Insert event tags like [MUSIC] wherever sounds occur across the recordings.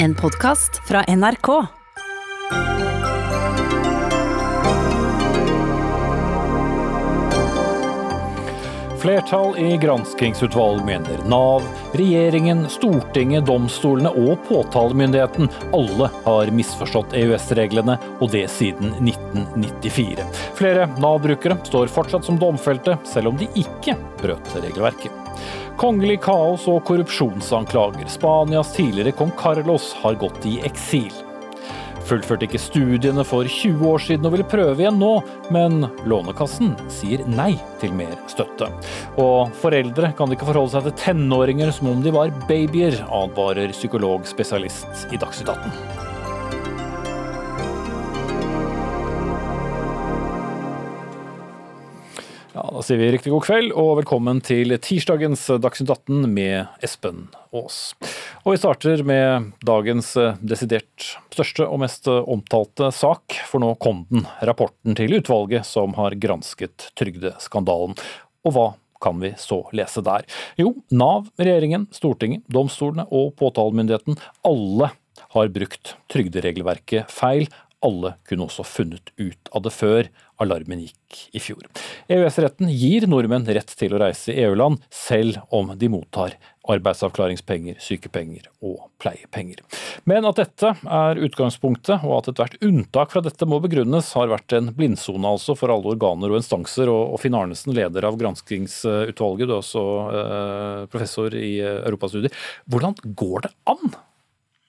En podkast fra NRK. Flertall i granskingsutvalg mener Nav, regjeringen, Stortinget, domstolene og påtalemyndigheten alle har misforstått EØS-reglene, og det siden 1994. Flere Nav-brukere står fortsatt som domfelte, selv om de ikke brøt regelverket. Kongelig kaos og korrupsjonsanklager. Spanias tidligere kong Carlos har gått i eksil. Fullførte ikke studiene for 20 år siden og vil prøve igjen nå, men Lånekassen sier nei til mer støtte. Og foreldre kan ikke forholde seg til tenåringer som om de var babyer, advarer psykologspesialist i Dagsnytt 18. da sier vi riktig god kveld og velkommen til tirsdagens Dagsnytt 18 med Espen Aas. Og vi starter med dagens desidert største og mest omtalte sak, for nå kom den, rapporten til utvalget som har gransket trygdeskandalen. Og hva kan vi så lese der? Jo, Nav, regjeringen, Stortinget, domstolene og påtalemyndigheten, alle har brukt trygderegelverket feil. Alle kunne også funnet ut av det før alarmen gikk i fjor. EØS-retten gir nordmenn rett til å reise i EU-land, selv om de mottar arbeidsavklaringspenger, sykepenger og pleiepenger. Men at dette er utgangspunktet, og at ethvert unntak fra dette må begrunnes, har vært en blindsone altså for alle organer og instanser. Og Finn Arnesen, leder av granskingsutvalget, du er også eh, professor i europastudier. Hvordan går det an?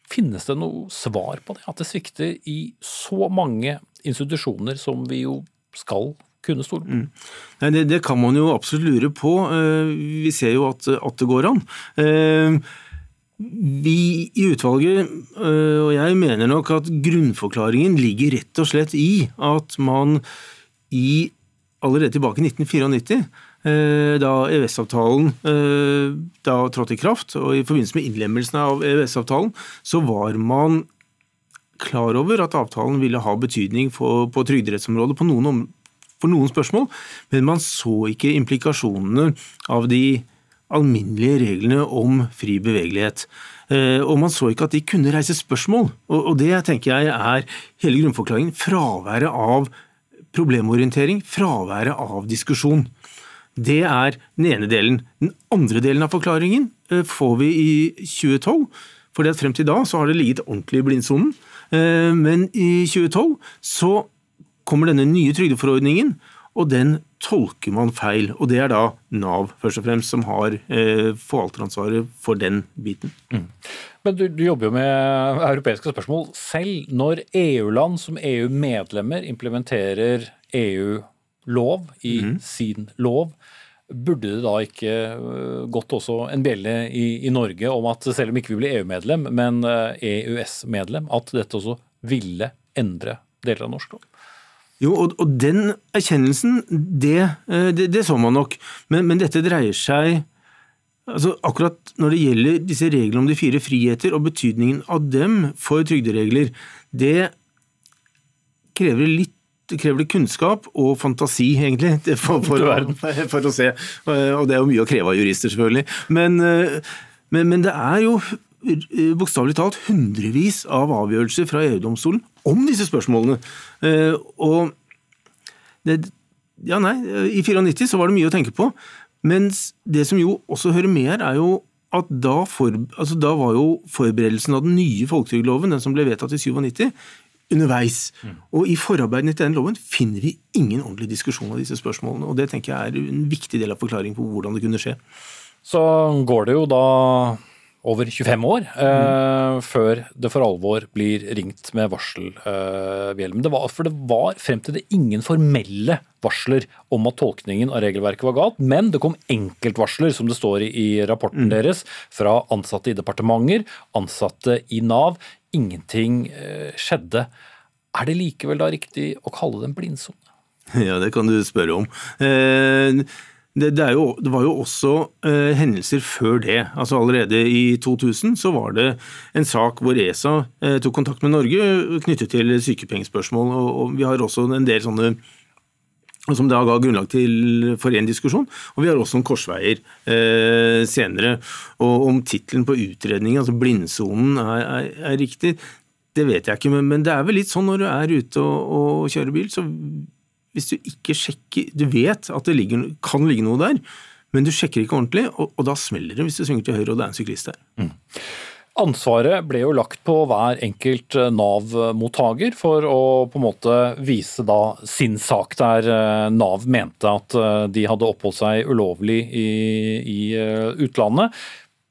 Finnes det noe svar på det? At det svikter i så mange institusjoner som vi jo skal kunne stole på? Mm. Det, det, kan man jo absolutt lure på. Vi ser jo at, at det går an. Vi i utvalget, og jeg mener nok at grunnforklaringen ligger rett og slett i at man i allerede tilbake i 1994 da EØS-avtalen trådte i kraft, og i forbindelse med innlemmelsen av EØS-avtalen, så var man klar over at avtalen ville ha betydning for, på trygderettsområdet på noen, for noen spørsmål, men man så ikke implikasjonene av de alminnelige reglene om fri bevegelighet. Og man så ikke at de kunne reise spørsmål. Og det tenker jeg er hele grunnforklaringen. Fraværet av problemorientering, fraværet av diskusjon. Det er den ene delen. Den andre delen av forklaringen eh, får vi i 2012. fordi Frem til da så har det ligget ordentlig i blindsonen. Eh, men i 2012 så kommer denne nye trygdeforordningen, og den tolker man feil. Og det er da Nav først og fremst som har eh, forvalteransvaret for den biten. Mm. Men du, du, jobber jo med europeiske spørsmål selv. Når EU-land som EU-medlemmer implementerer EU-lov i mm. sin lov, Burde det da ikke øh, gått også en bjelle i, i Norge om at selv om ikke vi blir EU-medlem, men EØS-medlem, øh, e at dette også ville endre deler av norsk lov? Jo, og, og den erkjennelsen, det, øh, det, det, så man nok. Men, men dette dreier seg altså Akkurat når det gjelder disse reglene om de fire friheter og betydningen av dem for trygderegler, det krever litt krever det kunnskap og fantasi, egentlig, for, for, [LAUGHS] for, [LAUGHS] for, å se. Og det er jo mye å kreve av jurister, selvfølgelig. Men, eh, men, men det er jo eh, bokstavelig talt hundrevis av avgjørelser fra EU-domstolen om disse spørsmålene. Eh, og det, ja, nei, I 94 så var det mye å tenke på. Mens det som jo også hører med her, er jo at da, for, altså da var jo forberedelsen av den nye folketrygdloven, den som ble vedtatt i 97, underveis. Mm. Og i forarbeidene til den loven finner vi ingen ordentlig diskusjon av disse spørsmålene. og Det tenker jeg er en viktig del av forklaringen på hvordan det kunne skje. Så går det jo da over 25 år eh, mm. før det for alvor blir ringt med varselhjelm. Eh, for det var frem til det ingen formelle varsler om at tolkningen av regelverket var galt, men det kom enkeltvarsler, som det står i, i rapporten mm. deres, fra ansatte i departementer, ansatte i Nav ingenting eh, skjedde. Er det likevel da riktig å kalle det en blindsone? [LAUGHS] Ja, det kan du spørre om. Eh, det, det, jo, det, var jo også eh, hendelser før det. Altså Allerede i 2000 så var det en sak hvor ESA tok kontakt med Norge knyttet til sykepengespørsmål. Og, vi har også en del sånne som da ga grunnlag til, for en diskusjon. Og vi har også om korsveier eh, senere. Og om tittelen på utredningen, altså blindsonen, er, er, er, riktig, det vet jeg ikke. Men, men, det er vel litt sånn når du er ute og, og kjører bil, så hvis du ikke sjekker Du vet at det ligger, kan ligge noe der, men du sjekker ikke ordentlig, og, og da smeller det hvis du svinger til høyre og det er en syklist der. Mm. Ansvaret ble jo lagt på hver enkelt eh, Nav-mottaker for å på en måte vise da sin sak der eh, Nav mente at eh, de hadde oppholdt seg ulovlig i, i utlandet.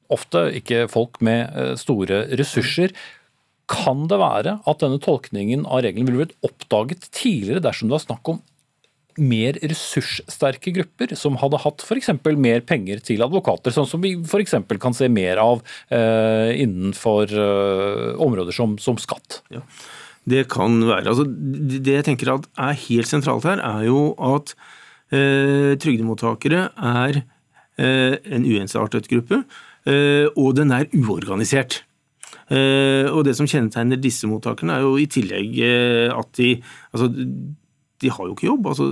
Ofte ikke folk med store ressurser. Kan det være at denne tolkningen av regelen ville blitt oppdaget tidligere dersom det var snakk om mer ressurssterke grupper som hadde hatt f.eks. mer penger til advokater, sånn som vi f.eks. kan se mer av eh, innenfor eh, områder som, som skatt. Ja, det kan være. Altså, det jeg tenker er helt sentralt her, er jo at eh, trygdemottakere er eh, en uensartet gruppe, eh, og den er uorganisert. Uh, og Det som kjennetegner disse mottakerne, er jo i tillegg uh, at de altså, de har jo ikke jobb. Altså,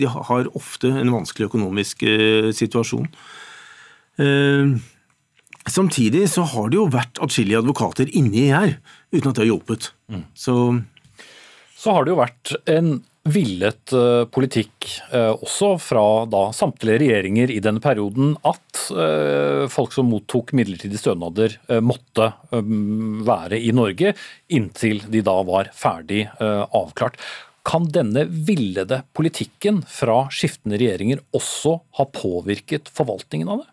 de har ofte en vanskelig økonomisk eh, situasjon. Eh, samtidig så har det jo vært atskillige advokater inni her, uten at det har hjulpet. Mm. Så, så har det jo vært en villet eh, politikk uh, også fra da samtlige regjeringer i denne perioden at uh, folk som mottok midlertidige stønader måtte um, være i Norge inntil de da var ferdig avklart. Kan denne villede politikken fra skiftende regjeringer også ha påvirket forvaltningen av det?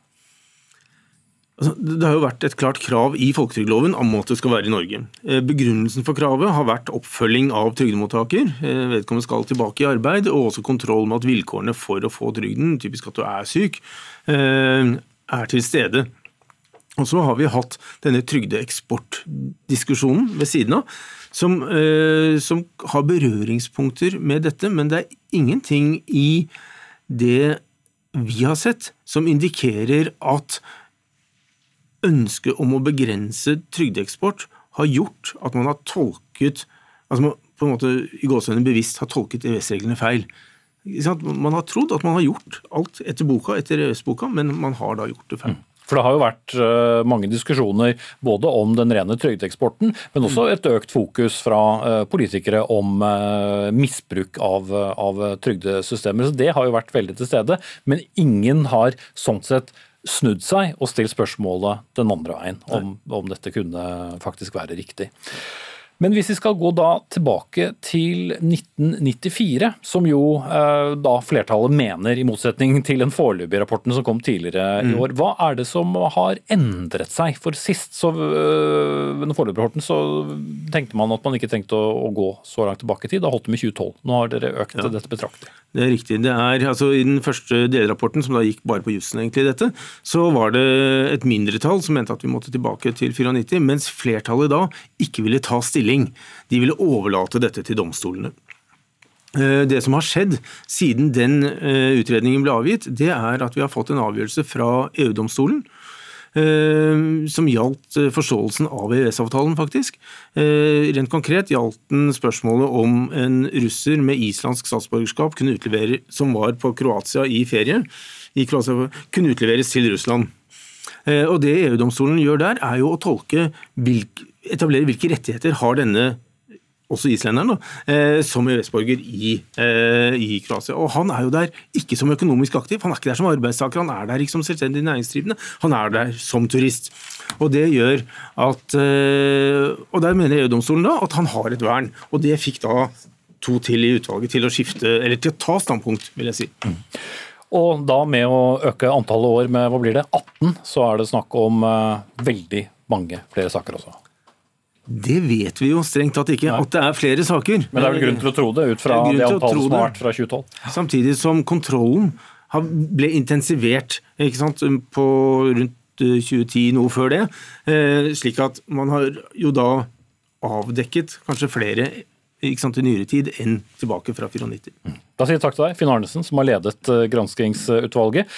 Altså, det har jo vært et klart krav i folketrygdloven om at det skal være i Norge. Eh, begrunnelsen for kravet har vært oppfølging av trygdemottaker. Eh, vedkommende skal tilbake i arbeid, og også kontroll med at vilkårene for å få trygden, typisk at du er syk, eh, er til stede. Og så har vi hatt denne trygdeeksportdiskusjonen ved siden av, som, eh, som, har berøringspunkter med dette, men det er ingenting i det vi har sett som indikerer at ønsket om å begrense trygdeeksport har gjort at man har tolket altså man på en måte i gåsehudene bevisst har tolket EØS-reglene feil. Man har trodd at man har gjort alt etter boka, etter EØS-boka, men man har da gjort det feil. Mm. For det har jo vært eh, mange diskusjoner både om den rene trygdeeksporten, men også et økt fokus fra eh, politikere om eh, misbruk av, av trygdesystemer. Så det har jo vært veldig til stede. Men ingen har sånn sett snudd seg og stilt spørsmålet den andre veien om, om dette kunne faktisk være riktig. Men hvis vi skal gå da tilbake til 1994, som jo eh, da flertallet mener, i motsetning til den foreløpige rapporten som kom tidligere mm. i år, hva er det som har endret seg? For sist, så, øh, den foreløpige rapporten, så tenkte man at man ikke trengte å, å, gå så langt tilbake i tid. Da holdt det med 2012. Nå har dere økt ja. dette betraktelig. Det er riktig. Det er, altså, I den første delrapporten, som da gikk bare på jussen, egentlig, dette, så var det et mindretall som mente at vi måtte tilbake til 94, mens flertallet da ikke ville ta stilling. De ville overlate dette til domstolene. Eh, det som har skjedd siden den eh, utredningen ble avgitt, det er at vi har fått en avgjørelse fra EU-domstolen som gjaldt eh, forståelsen av EØS-avtalen, faktisk. Eh, rent konkret gjaldt den spørsmålet om en russer med islandsk statsborgerskap kunne utlevere, som var på Kroatia i ferie, i Kroatia, kunne utleveres til Russland. Og Det EU-domstolen gjør der, er jo å tolke, etablere hvilke rettigheter har denne også islenderen, da, eh, som EØS-borger i, eh, i, Kroatia. Og Han er jo der ikke som økonomisk aktiv, han er ikke der som arbeidstaker, han er der ikke som selvstendig næringsdrivende, han er der som turist. Og det gjør at, eh, og Der mener EU-domstolen da at han har et vern. Og det fikk da to til i utvalget til å skifte, eller til å ta standpunkt, vil jeg si. Mm. Og da med å øke antallet år med hva blir det, 18, så er det snakk om veldig mange flere saker også. Det vet vi jo strengt tatt ikke, Nei. at det er flere saker. Men det er vel grunn til å tro det, ut fra det, det antallet som har vært fra 2012? Samtidig som kontrollen ble intensivert ikke sant, på rundt 2010, eh, noe før det. Eh, slik at man har jo da avdekket kanskje flere ikke sant, i nyere tid enn tilbake fra 94. Da sier jeg takk til deg, Finn Arnesen, som har ledet eh, granskingsutvalget.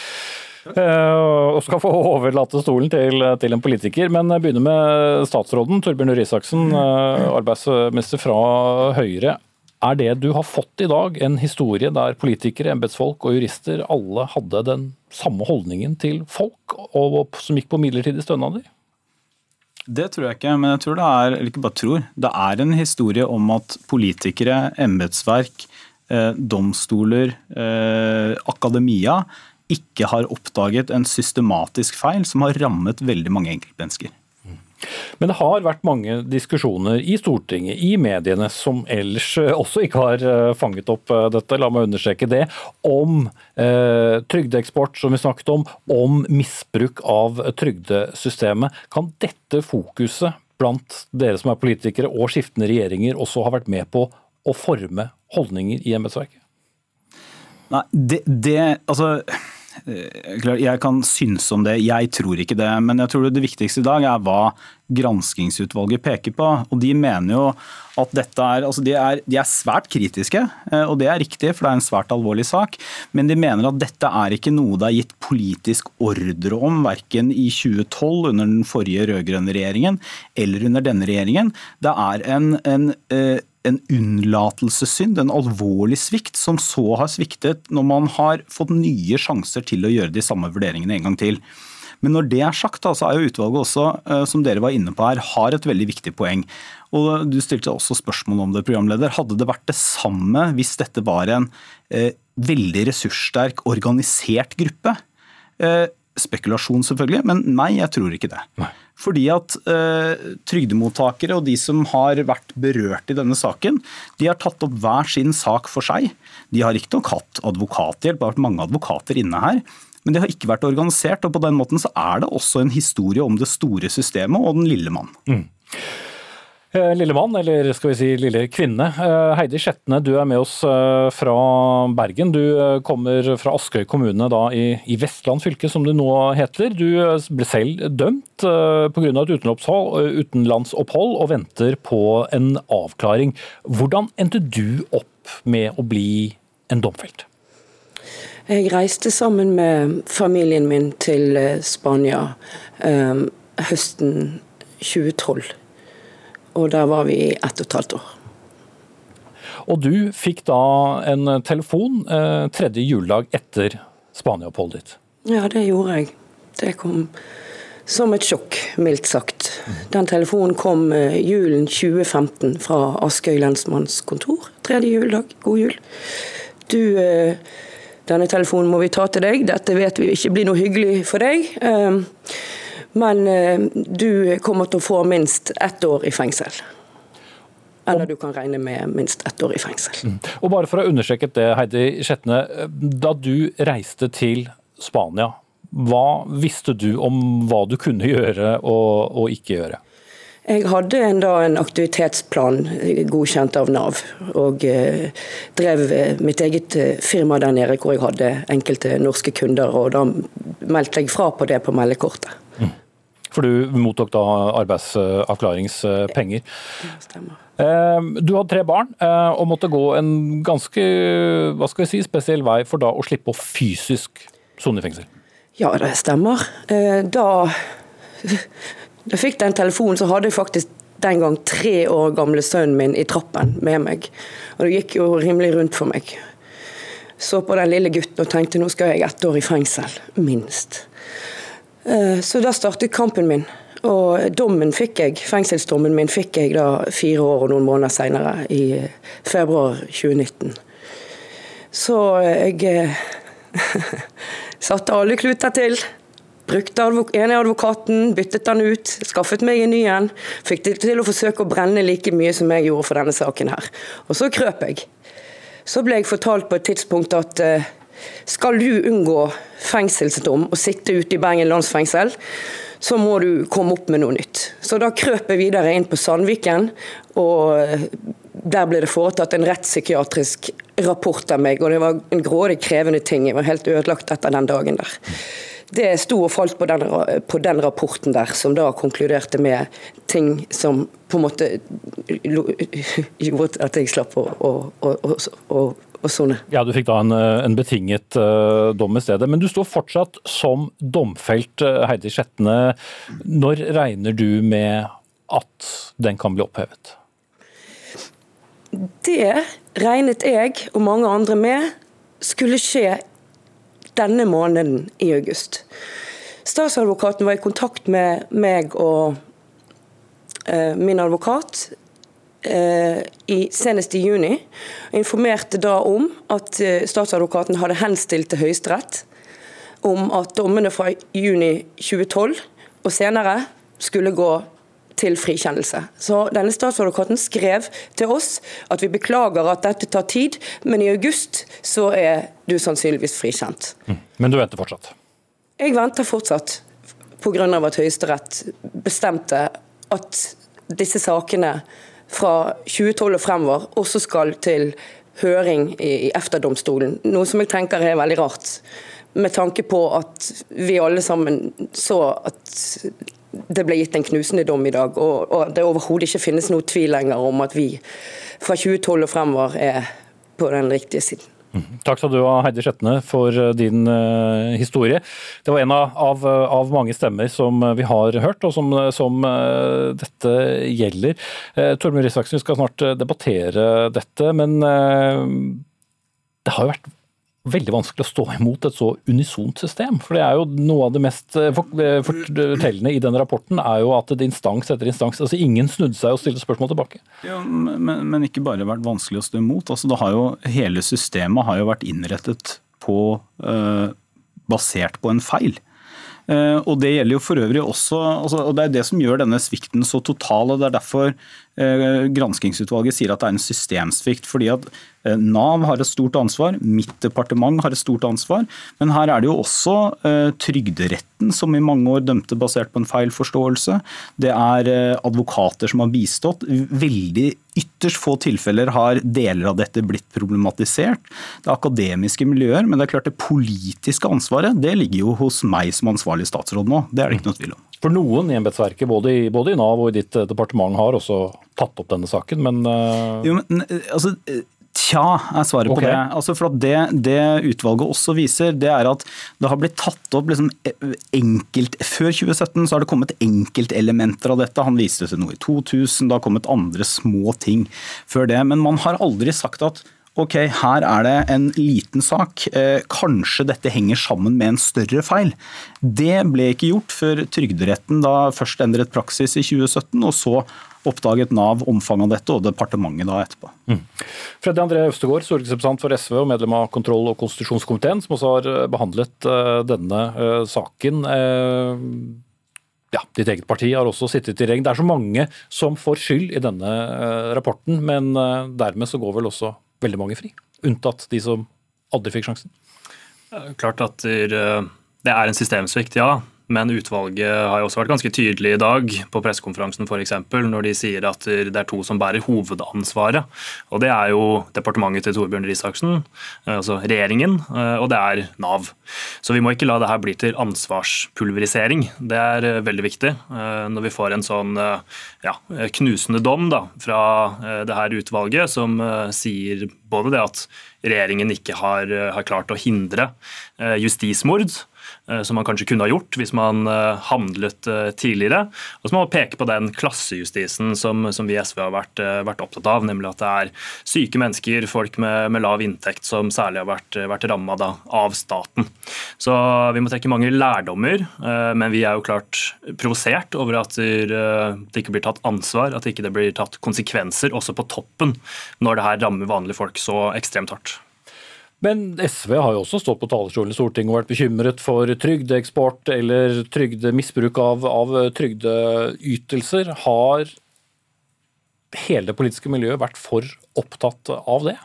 Eh, og skal få overlate stolen til, til en politiker. Men jeg begynner med statsråden, Torbjørn Røe Isaksen, eh, arbeidsminister fra Høyre. Er det du har fått i dag, en historie der politikere, embetsfolk og jurister alle hadde den samme holdningen til folk, og som gikk på midlertidige stønader? Det tror jeg ikke, men jeg tror det er eller ikke bare tror, det er en historie om at politikere, embetsverk, eh, domstoler, eh, akademia ikke har oppdaget en systematisk feil som har rammet veldig mange enkeltmennesker. Men det har vært mange diskusjoner i Stortinget, i mediene, som ellers eh, også ikke har eh, fanget opp eh, dette, la meg understreke det, om eh, trygdeeksport, som vi snakket om, om misbruk av trygdesystemet. Kan dette fokuset blant dere som er politikere og skiftende regjeringer også ha vært med på å forme holdninger i embetsverket? Nei, det, det altså jeg kan synes om det, jeg tror ikke det. Men jeg tror det viktigste i dag er hva granskingsutvalget peker på. Og De mener jo at dette er, altså de er, de er svært kritiske, eh, og det er riktig, for det er en svært alvorlig sak. Men de mener at dette er ikke noe det er gitt politisk ordre om, verken i 2012 under den forrige rød-grønne regjeringen eller under denne regjeringen. Det er en, en eh, en unnlatelsessynd, en alvorlig svikt, som så har sviktet når man har fått nye sjanser til å gjøre de samme vurderingene en gang til. Men når det er sagt, så er jo utvalget også, eh, som dere var inne på her, har et veldig viktig poeng. Og Du stilte også spørsmål om det, programleder. Hadde det vært det samme hvis dette var en eh, veldig ressurssterk, organisert gruppe? Eh, spekulasjon, selvfølgelig, men nei, jeg tror ikke det. Nei. Fordi at eh, trygdemottakere og de som har vært berørt i denne saken, de har tatt opp hver sin sak for seg. De har riktignok hatt advokathjelp, det har vært mange advokater inne her. Men det har ikke vært organisert, og på den måten så er det også en historie om det store systemet og den lille mann. Mm. Eh, lille mann, eller skal vi si lille kvinne. Eh, Heidi Skjetne, du er med oss eh, fra Bergen. Du kommer fra Askøy kommune da i, i Vestland fylke, som det nå heter. Du ble selv dømt pga. et utenlandsopphold og venter på en avklaring. Hvordan endte du opp med å bli en domfelt? Jeg reiste sammen med familien min til Spania høsten 2012 og der var vi i ett og et halvt år. Og du fikk da en telefon eh, tredje juledag etter Spania-oppholdet ditt? Ja, det gjorde jeg. Det kom som et sjokk, mildt sagt. Den telefonen kom eh, julen 2015 fra Askøy lensmannskontor. Tredje juledag. God jul. Du, eh, denne telefonen må vi ta til deg. Dette vet vi ikke blir noe hyggelig for deg. Men eh, du kommer til å få minst ett år i fengsel. Eller du kan regne med minst ett år i fengsel. Mm. Og bare for å understreke det, Heidi Skjetne. Da du reiste til Spania, hva visste du om hva du kunne gjøre og, og ikke gjøre? Jeg hadde en, da, en aktivitetsplan godkjent av Nav, og eh, drev eh, mitt eget eh, firma der nede hvor jeg hadde enkelte norske kunder. og Da meldte jeg fra på det på meldekortet. For du mottok da arbeidsavklaringspenger. Ja, stemmer. Ehm, du hadde tre barn eh, og måtte gå en ganske hva skal jeg si, spesiell vei for da å slippe å fysisk sone i fengsel. Ja, det stemmer. Da da jeg fikk den telefonen, så hadde jeg faktisk den gang tre år gamle sønnen min i trappen med meg. Og det gikk jo rimelig rundt for meg. Så på den lille gutten og tenkte nå skal jeg ett år i fengsel, minst. Eh, så da startet kampen min. Og dommen fikk jeg, fengselsdommen min fikk jeg da fire år og noen måneder senere, i februar 2019. Så jeg eh, [LAUGHS] satte alle kluter til. Brukte ene advokaten, byttet han ut, skaffet meg en ny en. Fikk det til å forsøke å brenne like mye som jeg gjorde for denne saken her. Og så krøp jeg. Så ble jeg fortalt på et tidspunkt at skal du unngå fengselsdom og sitte ute i Bergen landsfengsel, så må du komme opp med noe nytt. Så da krøp jeg videre inn på Sandviken, og der ble det foretatt en rettspsykiatrisk rapport av meg. Og det var en grådig krevende ting. Jeg var helt ødelagt etter den dagen der. Det sto og falt på den, på den, rapporten der, som da konkluderte med ting som på en måte [LAUGHS] gjorde at jeg slapp å, å, å, å og sone. Ja, Du fikk da en, eh, en betinget uh, dom i stedet. Men du står fortsatt som domfelt, uh, Heidi Skjetne. Når regner du med at den kan bli opphevet? det regnet jeg og mange andre med skulle skje denne måneden i august. Statsadvokaten var i kontakt med meg og uh, min advokat eh, i, senest i juni. Informerte da om at eh, statsadvokaten hadde henstilt til Høyesterett om at dommene fra juni 2012 og senere skulle gå til frikjennelse. Så denne statsadvokaten skrev til oss at vi beklager at dette tar tid, men i august så er du sannsynligvis frikjent. Men du venter fortsatt? Jeg venter fortsatt pga. at Høyesterett bestemte at disse sakene fra 2012 og fremover også skal til høring i EFTA-domstolen. Noe som jeg tenker er veldig rart, med tanke på at vi alle sammen så at det ble gitt en knusende dom i dag, og, og det overhodet ikke finnes noe tvil lenger om at vi fra 2012 og fremover er på den riktige siden. Takk skal du ha, Heidi Skjetne, for eh, din uh, historie. Det var en av, av, av, mange stemmer som vi har hørt, og som, som uh, dette gjelder. Uh, Tormund Risaksen, vi skal snart debattere dette, men det har jo vært veldig vanskelig å stå imot et så unisont system. For det er jo noe av det mest eh, eh, fortellende i den rapporten er jo at et instans etter instans altså Ingen snudde seg og stilte spørsmål tilbake. Ja, men, men, ikke bare vært vanskelig å stå imot. altså det har jo, Hele systemet har jo vært innrettet på eh, basert på en feil. Uh, og Det gjelder jo for øvrig også, altså, og det er det som gjør denne svikten så total. og Det er derfor granskingsutvalget sier at det er en systemsvikt. fordi at Eh, Nav har et stort ansvar, mitt departement har et stort ansvar. Men her er det jo også eh, Trygderetten som i mange år dømte basert på en feil forståelse. Det er eh, advokater som har bistått. Veldig ytterst få tilfeller har deler av dette blitt problematisert. Det er akademiske miljøer, men det er klart det politiske ansvaret det ligger jo hos meg som ansvarlig statsråd nå. Det er det ikke noe tvil om. For noen i embetsverket, både, både, i Nav og i ditt departement, har også tatt opp denne saken, men, uh... jo, men altså, Tja, er svaret okay. på det. Altså for det, det, utvalget også viser, det er at det har blitt tatt opp liksom enkelt Før 2017 så har det kommet enkeltelementer av dette. Han viste til noe i 2000, det har kommet andre små ting før det. Men man har aldri sagt at ok, her er det en liten sak, eh, kanskje dette henger sammen med en større feil. Det ble ikke gjort før Trygderetten da først endret praksis i 2017, og så oppdaget Nav omfanget av dette, og departementet da etterpå. Mm. Freddy André Øvstegård, stortingsrepresentant for SV og medlem av kontroll- og konstitusjonskomiteen, som også har eh, behandlet uh, denne saken. Ja, Ditt eget parti har også sittet i regjering. Det er så mange som får skyld i denne rapporten, men dermed så går vel også veldig mange fri. Unntatt de som aldri fikk sjansen. Klart at det er en systemsvikt, ja. Men utvalget har jo også vært ganske tydelig i dag på pressekonferansen f.eks. når de sier at det er to som bærer hovedansvaret. Og Det er jo departementet til Torbjørn Risaksen, eh, altså regjeringen, eh, og det er Nav. Så vi må ikke la det her bli til ansvarspulverisering. Det er eh, veldig viktig. Når vi får en sånn ja, knusende dom da, fra det her utvalget som sier både det at regjeringen ikke har, har klart å hindre justismord, som man kanskje kunne ha gjort hvis man eh, handlet eh, tidligere. Og så må man peke på den klassejustisen som, som vi i SV har vært, vært, opptatt av, nemlig at det er syke mennesker, folk med, med lav inntekt, som særlig har vært, vært ramma av staten. Så vi må trekke mange lærdommer, men vi er jo klart provosert over at det ikke blir tatt ansvar, at det ikke blir tatt konsekvenser, også på toppen, når det her rammer vanlige folk så ekstremt hardt. Men SV har jo også stått på talerstolen i Stortinget og vært bekymret for trygdeeksport eller trygdemisbruk av, av trygdeytelser. Har hele det politiske miljøet vært for opptatt av det?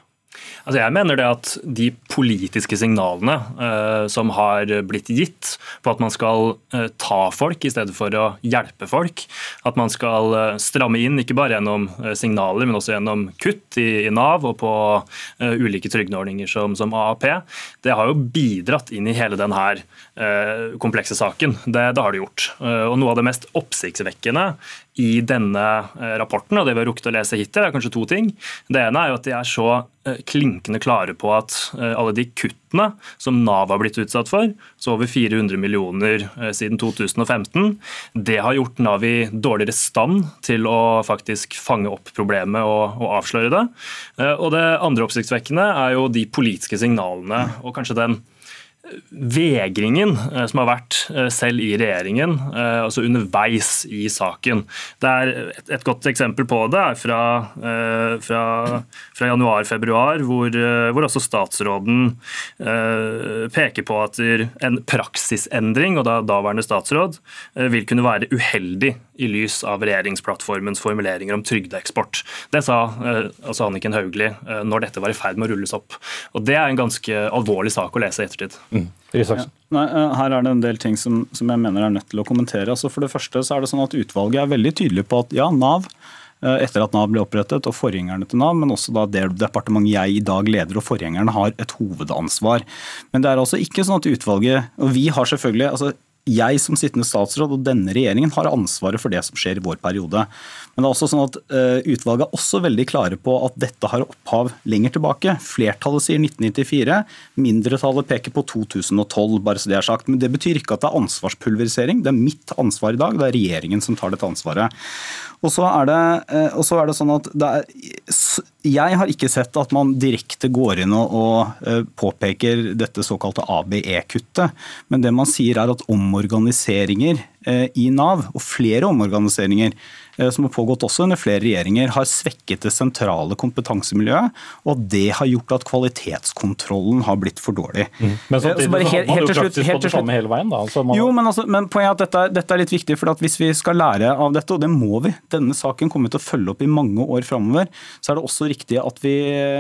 Altså jeg mener det at de politiske signalene uh, som har blitt gitt på at man skal uh, ta folk i stedet for å hjelpe folk, at man skal uh, stramme inn ikke bare gjennom signaler, men også gjennom kutt i, i Nav og på ulike trygdeordninger som, som, AAP, det har jo bidratt inn i hele denne komplekse saken. Det, det har det gjort. og Noe av det mest oppsiktsvekkende i denne eh, rapporten, og det vi har rukket å lese hittil, er kanskje to ting. Det ene er jo at de er så eh, klinkende klare på at eh, alle de kuttene som Nav har blitt utsatt for, så over 400 millioner siden 2015, det har gjort Nav i dårligere stand til å faktisk fange opp problemet og, og avsløre det. Og det andre oppsiktsvekkende er jo de politiske signalene og kanskje den vegringen eh, som har vært eh, selv i regjeringen, eh, altså underveis i saken. Et, et godt eksempel på det er fra, fra, fra januar-februar, hvor, hvor, også statsråden peker på at en praksisendring, og da daværende statsråd, vil kunne være uheldig i lys av regjeringsplattformens formuleringer om trygdeeksport. Det sa altså Anniken Hauglie når dette var i ferd med å rulles opp. Og Det er en ganske alvorlig sak å lese i ettertid. Mm. Ja. Nei, eh, her er det en del ting som, som, jeg mener er nødt til å kommentere. Altså for det første så er det sånn at Utvalget er veldig tydelig på at ja, Nav eh, etter at Nav ble opprettet, og forgjengerne til Nav, men også da det departementet jeg i dag leder og forgjengerne har et hovedansvar. Men det er altså ikke sånn at utvalget Og vi har selvfølgelig altså jeg som sittende statsråd og denne regjeringen har ansvaret for det som skjer i vår periode. Men det er også sånn at uh, utvalget er også veldig klare på at dette har opphav lenger tilbake. Flertallet sier 1994, mindretallet peker på 2012, bare så det er sagt. Men det betyr ikke at det er ansvarspulverisering. Det er mitt ansvar i dag, det er regjeringen som tar dette ansvaret. Og så er det, uh, så er det sånn at det er, Jeg har ikke sett at man direkte går inn og, uh, påpeker dette såkalte ABE-kuttet, men det man sier er at omorganiseringer i Nav, og flere omorganiseringer, Eh, som har pågått også under flere regjeringer, har svekket det sentrale kompetansemiljøet. Og det har gjort at kvalitetskontrollen har blitt for dårlig. Mm. Men eh, samtidig så har man jo slutt, helt til slutt. hele veien. Da. Altså man... Jo, men, altså, men poenget er at dette, dette, er litt viktig. for Hvis vi skal lære av dette, og det må vi, denne saken kommer vi til å følge opp i mange år framover, så er det også riktig at vi,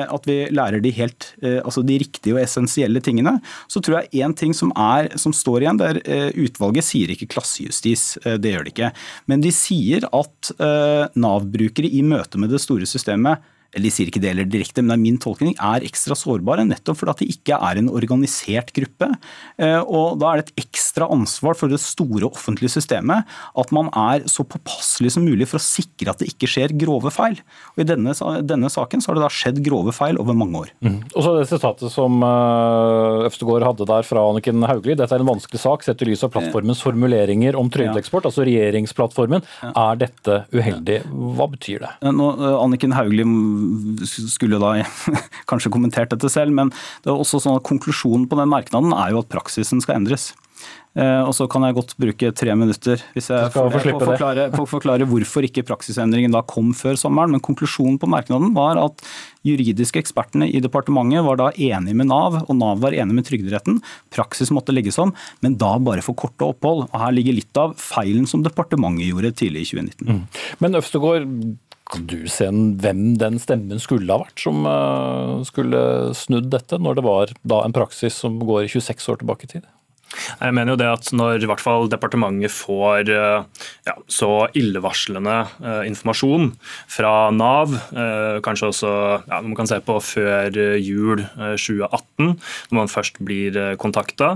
at vi lærer de, helt, eh, altså de riktige og essensielle tingene. Så tror jeg én ting som, er, som står igjen, der utvalget sier ikke klassejustis, det gjør de ikke. Men de sier at Eh, Nav-brukere i møte med det store systemet eller de sier ikke det eller direkte, men det er min tolkning, er ekstra sårbare. Nettopp fordi at de ikke er en organisert gruppe. Eh, og Da er det et ekstra ansvar for det store offentlige systemet at man er så påpasselig som mulig for å sikre at det ikke skjer grove feil. Og I denne, denne saken så har det da skjedd grove feil over mange år. Mm. Og så det sitatet som uh, Øvstegård hadde der fra Anniken Hauglie. Dette er en vanskelig sak sett i lys av plattformens formuleringer om trygdeeksport, ja. altså regjeringsplattformen. Ja. Er dette uheldig? Hva betyr det? Nå, Anniken Hauglie skulle da [LAUGHS] kanskje kommentert dette selv, men det er også sånn at konklusjonen på den merknaden er jo at praksisen skal endres. Eh, og så kan jeg godt bruke tre minutter hvis jeg får, forklare, for forklare hvorfor ikke praksisendringen da kom før sommeren. Men konklusjonen på merknaden var at juridiske ekspertene i departementet var da enige med Nav, og Nav var enig med Trygderetten. Praksis måtte legges om, men da bare for korte opphold. Og Her ligger litt av feilen som departementet gjorde tidlig i 2019. Mm. Men Øvstegård, kan du se hvem den stemmen skulle ha vært som eh, skulle snudd dette, når det var en praksis som går 26 år tilbake i tid? Jeg mener jo det at Når i hvert fall departementet får eh, ja, så illevarslende eh, informasjon fra Nav, eh, kanskje også ja, man kan se på før jul eh, 2018, når man først blir kontakta kontakta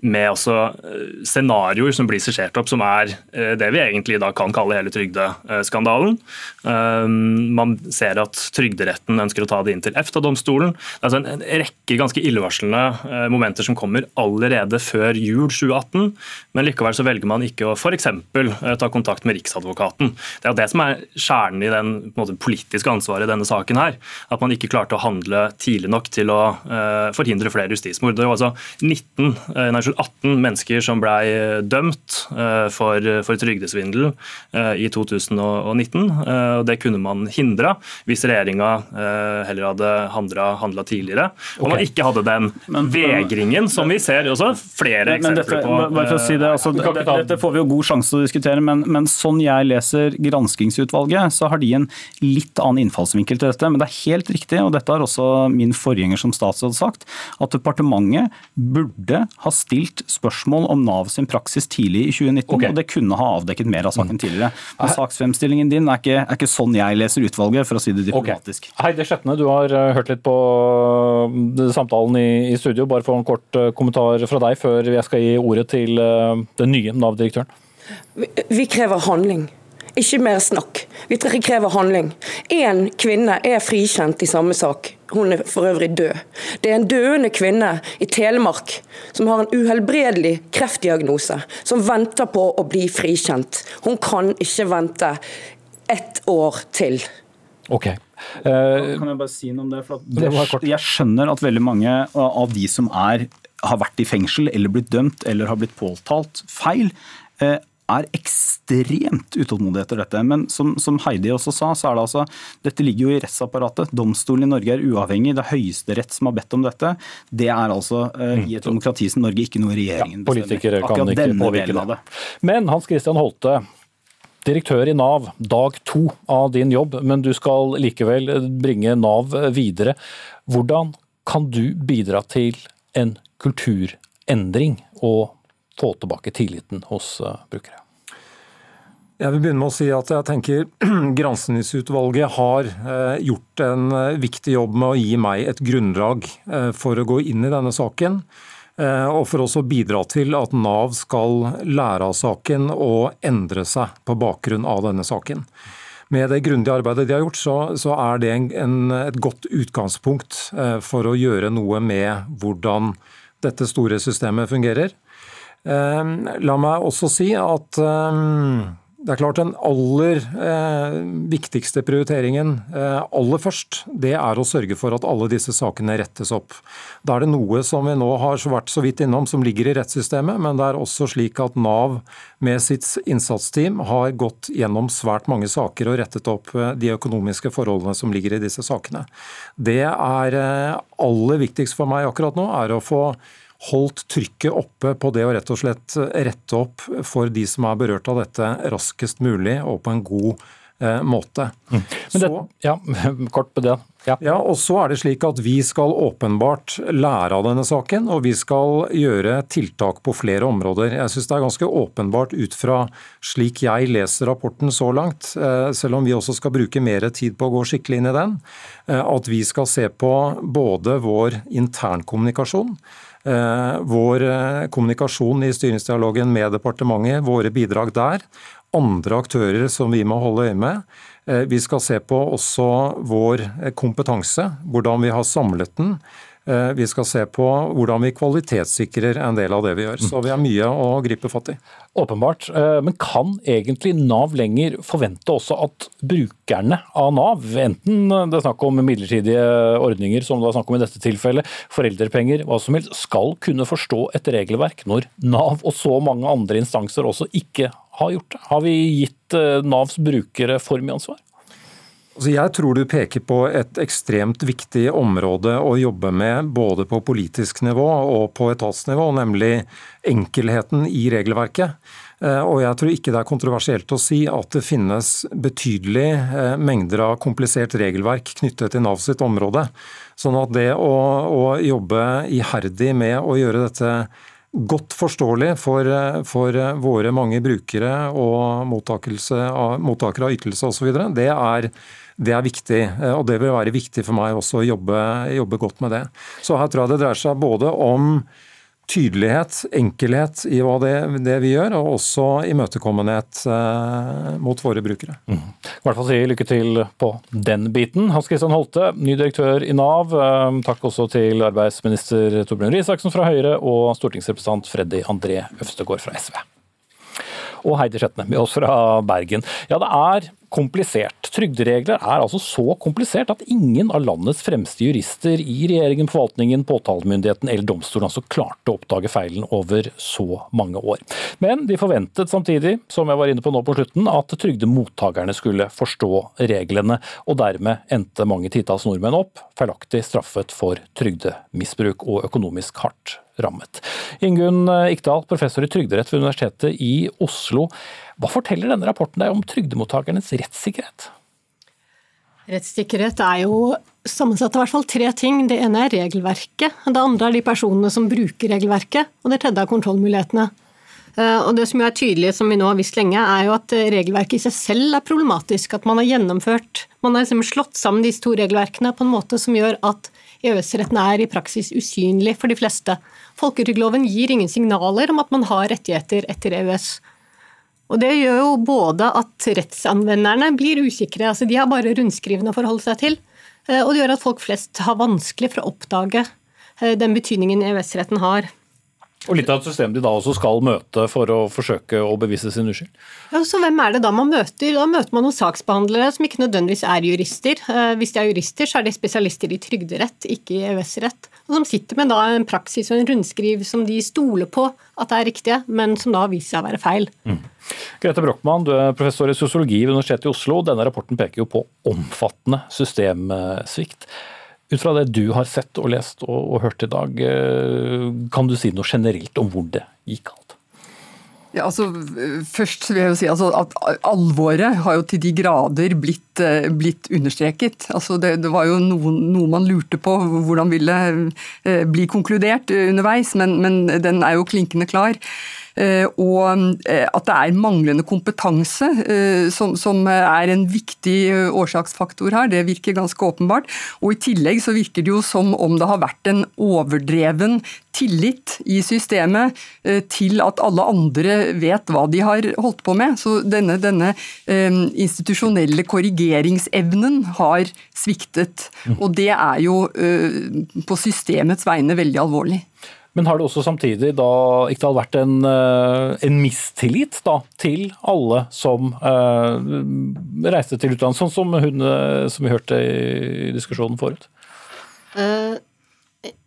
med også eh, scenarioer som blir skissert opp, som er eh, det vi egentlig da kan kalle hele trygdeskandalen. Eh, man ser at Trygderetten ønsker å ta det inn til EFTA-domstolen. Det er altså en rekke ganske illevarslende momenter som kommer allerede før jul 2018, men likevel så velger man ikke å f.eks. ta kontakt med Riksadvokaten. Det er det som er kjernen i den måte, politiske ansvaret i denne saken her. At man ikke klarte å handle tidlig nok til å forhindre flere justismord. Det var altså 19, nei, 18 mennesker som ble eh, dømt eh, for, for trygdesvindel eh, i 2019. og Det kunne man hindra hvis regjeringa heller hadde handla tidligere. Og okay. man ikke hadde den vegringen som vi ser også flere men, eksempler dette, på. Bare for å si det, altså, dette, dette får vi jo god sjanse til å diskutere, men, men sånn jeg leser granskingsutvalget, så har de en litt annen innfallsvinkel til dette. Men det er helt riktig, og dette har også min forgjenger som statsråd sagt, at departementet burde ha stilt stilt spørsmål om Nav sin praksis tidlig i 2019, okay. og det kunne ha avdekket mer av saken mm. tidligere. Men saksfremstillingen din er ikke, er ikke, sånn jeg leser utvalget, for å si det diplomatisk. Okay. Heidi Skjetne, du har eh, hørt litt på eh, samtalen i, i studio. Bare få en kort eh, kommentar fra deg før jeg skal gi ordet til den nye Nav-direktøren. Vi, vi krever handling. Ikke mer snakk. Vi krever handling. Én kvinne er frikjent i samme sak. Hun er for øvrig død. Det er en døende kvinne i Telemark som har en uhelbredelig kreftdiagnose, som venter på å bli frikjent. Hun kan ikke vente ett år til. Ok. Uh, kan jeg bare si noe om det? For det, jeg skjønner at veldig mange av de som er, har vært i fengsel eller blitt dømt eller har blitt påtalt feil, uh, er ekstremt utålmodig etter dette. Men som, som, Heidi også sa, så er det altså Dette ligger jo i rettsapparatet. Domstolen i Norge er uavhengig. Det er Høyesterett som har bedt om dette. Det er altså uh, i et demokrati som Norge ikke noe regjeringen bestemmer. ja, Politikere kan ikke påvirke det. Men Hans Christian Holte, direktør i Nav, dag to av din jobb, men du skal likevel bringe Nav videre. Hvordan kan du bidra til en kulturendring og få tilbake tilliten hos eh, brukere? Jeg vil begynne med å si at jeg tenker [CLEARS THROAT] Granskingsutvalget har eh, gjort en eh, viktig jobb med å gi meg et grunnlag for å gå inn i denne saken. Eh, og for også å bidra til at Nav skal lære av saken og endre seg på bakgrunn av denne saken. Med det grundige arbeidet de har gjort, så, så er det en, en, et godt utgangspunkt eh, for å gjøre noe med hvordan dette store systemet fungerer. Eh, la meg også si at det er klart Den aller eh, viktigste prioriteringen eh, aller først, det er å sørge for at alle disse sakene rettes opp. Da er det noe som vi nå har vært så vidt innom som ligger i rettssystemet, men det er også slik at Nav med sitt innsatsteam har gått gjennom svært mange saker og rettet opp eh, de økonomiske forholdene som ligger i disse sakene. Det er eh, aller viktigst for meg akkurat nå, er å få holdt trykket oppe på det å rett og slett rette opp for de som er berørt av dette, raskest mulig og på en god eh, måte. Mm. Det, så, ja, [LAUGHS] kort på det. Ja. ja. og så er det slik at Vi skal åpenbart lære av denne saken, og vi skal gjøre tiltak på flere områder. Jeg synes det er ganske åpenbart ut fra slik jeg leser rapporten så langt, eh, selv om vi også skal bruke mer tid på å gå skikkelig inn i den, eh, at vi skal se på både vår internkommunikasjon, Eh, vår eh, kommunikasjon i styringsdialogen med departementet, våre bidrag der, andre aktører som vi må holde øye med. Eh, vi skal se på også vår kompetanse, hvordan vi har samlet den. Eh, vi skal se på hvordan vi kvalitetssikrer en del av det vi gjør. Så vi har mye å gripe fatt i. Åpenbart. Eh, men kan egentlig Nav lenger forvente også at brukerne av Nav, enten det er snakk om midlertidige ordninger, som det er snakk om i dette tilfellet, foreldrepenger, hva som helst, skal kunne forstå et regelverk når Nav og så mange andre instanser også ikke har gjort det? Har vi gitt eh, Navs brukere for mye ansvar? Altså, jeg tror du peker på et ekstremt viktig område å jobbe med både på politisk nivå og på etatsnivå, nemlig enkelheten i regelverket. Eh, og jeg tror ikke det er kontroversielt å si at det finnes betydelige eh, mengder av komplisert regelverk knyttet til Nav sitt område. Sånn at det å, å jobbe iherdig med å gjøre dette godt forståelig for, eh, for våre mange brukere og mottakere av ytelse osv., det er det er viktig, eh, og det vil være viktig for meg også å jobbe, jobbe godt med det. Så her tror jeg det dreier seg både om tydelighet, enkelhet i hva det, det vi gjør, og også imøtekommenhet eh, mot våre brukere. Mm. I hvert fall si lykke til på den biten. Hans Christian Holte, ny direktør i Nav. Eh, takk også til arbeidsminister Torbjørn Risaksen fra Høyre og stortingsrepresentant Freddy André Øvstegård fra SV og Heidi Skjetne med oss fra Bergen. Ja, det er komplisert. Trygderegler er altså så komplisert at ingen av landets fremste jurister i regjeringen, forvaltningen, påtalemyndigheten eller domstolen altså klarte å oppdage feilen over så mange år. Men de forventet samtidig, som jeg var inne på nå på slutten, at trygdemottakerne skulle forstå reglene, og dermed endte mange titalls nordmenn opp feilaktig straffet for trygdemisbruk og økonomisk hardt rammet. Ingunn Ikdal, professor i trygderett ved Universitetet i Oslo. Hva forteller denne rapporten deg om trygdemottakernes rettssikkerhet? Rettssikkerhet er jo sammensatt av hvert fall tre ting. Det ene er regelverket. Det andre er de personene som bruker regelverket. Og det tredje er kontrollmulighetene. Eh, og Det som er tydelig, som vi nå har visst lenge, er jo at regelverket i seg selv er problematisk. At man har gjennomført Man har liksom slått sammen disse to regelverkene på en måte som gjør at EØS-retten er i praksis usynlig for de fleste. Folketrygdloven gir ingen signaler om at man har rettigheter etter EØS. Og Det gjør jo både at rettsanvenderne blir usikre, altså de har bare rundskrivene å forholde seg til, eh, og det gjør at folk flest har vanskelig for å oppdage eh, den betydningen EØS-retten har. Og litt av et system de da også skal møte for å forsøke å bevise sin uskyld. Ja, så hvem er det da man møter? Da møter man noen saksbehandlere som ikke nødvendigvis er jurister. Eh, hvis de er jurister, så er de spesialister i trygderett, ikke i EØS-rett. Og som sitter med en praksis og en rundskriv som de stoler på at er riktige, men som da viser seg å være feil. Mm. Grete Brochmann, du er professor i sosiologi ved Universitetet i Oslo. Denne rapporten peker jo på omfattende systemsvikt. Ut fra det du har sett og lest og, og hørt i dag, eh, kan du si noe generelt om hvor det gikk galt? Ja, altså, først vil jeg jo si altså, at Alvoret har jo til de grader blitt, eh, blitt understreket. Altså, det, det, var jo noe, noe, man lurte på hvordan ville eh, bli konkludert underveis, men, men den er jo klinkende klar. Eh, og eh, at det er manglende kompetanse eh, som, som, er en viktig årsaksfaktor her, det virker ganske åpenbart. Og i tillegg så virker det jo som om det har vært en overdreven tillit i systemet til at alle andre vet hva de har holdt på med. Så denne, denne institusjonelle korrigeringsevnen har sviktet. Mm. Og det er jo på systemets vegne veldig alvorlig. Men har det også samtidig da det vært en, eh, en mistillit da, til alle som uh, reiste til utlandet, sånn som hun eh, som vi hørte i diskusjonen forut? Uh,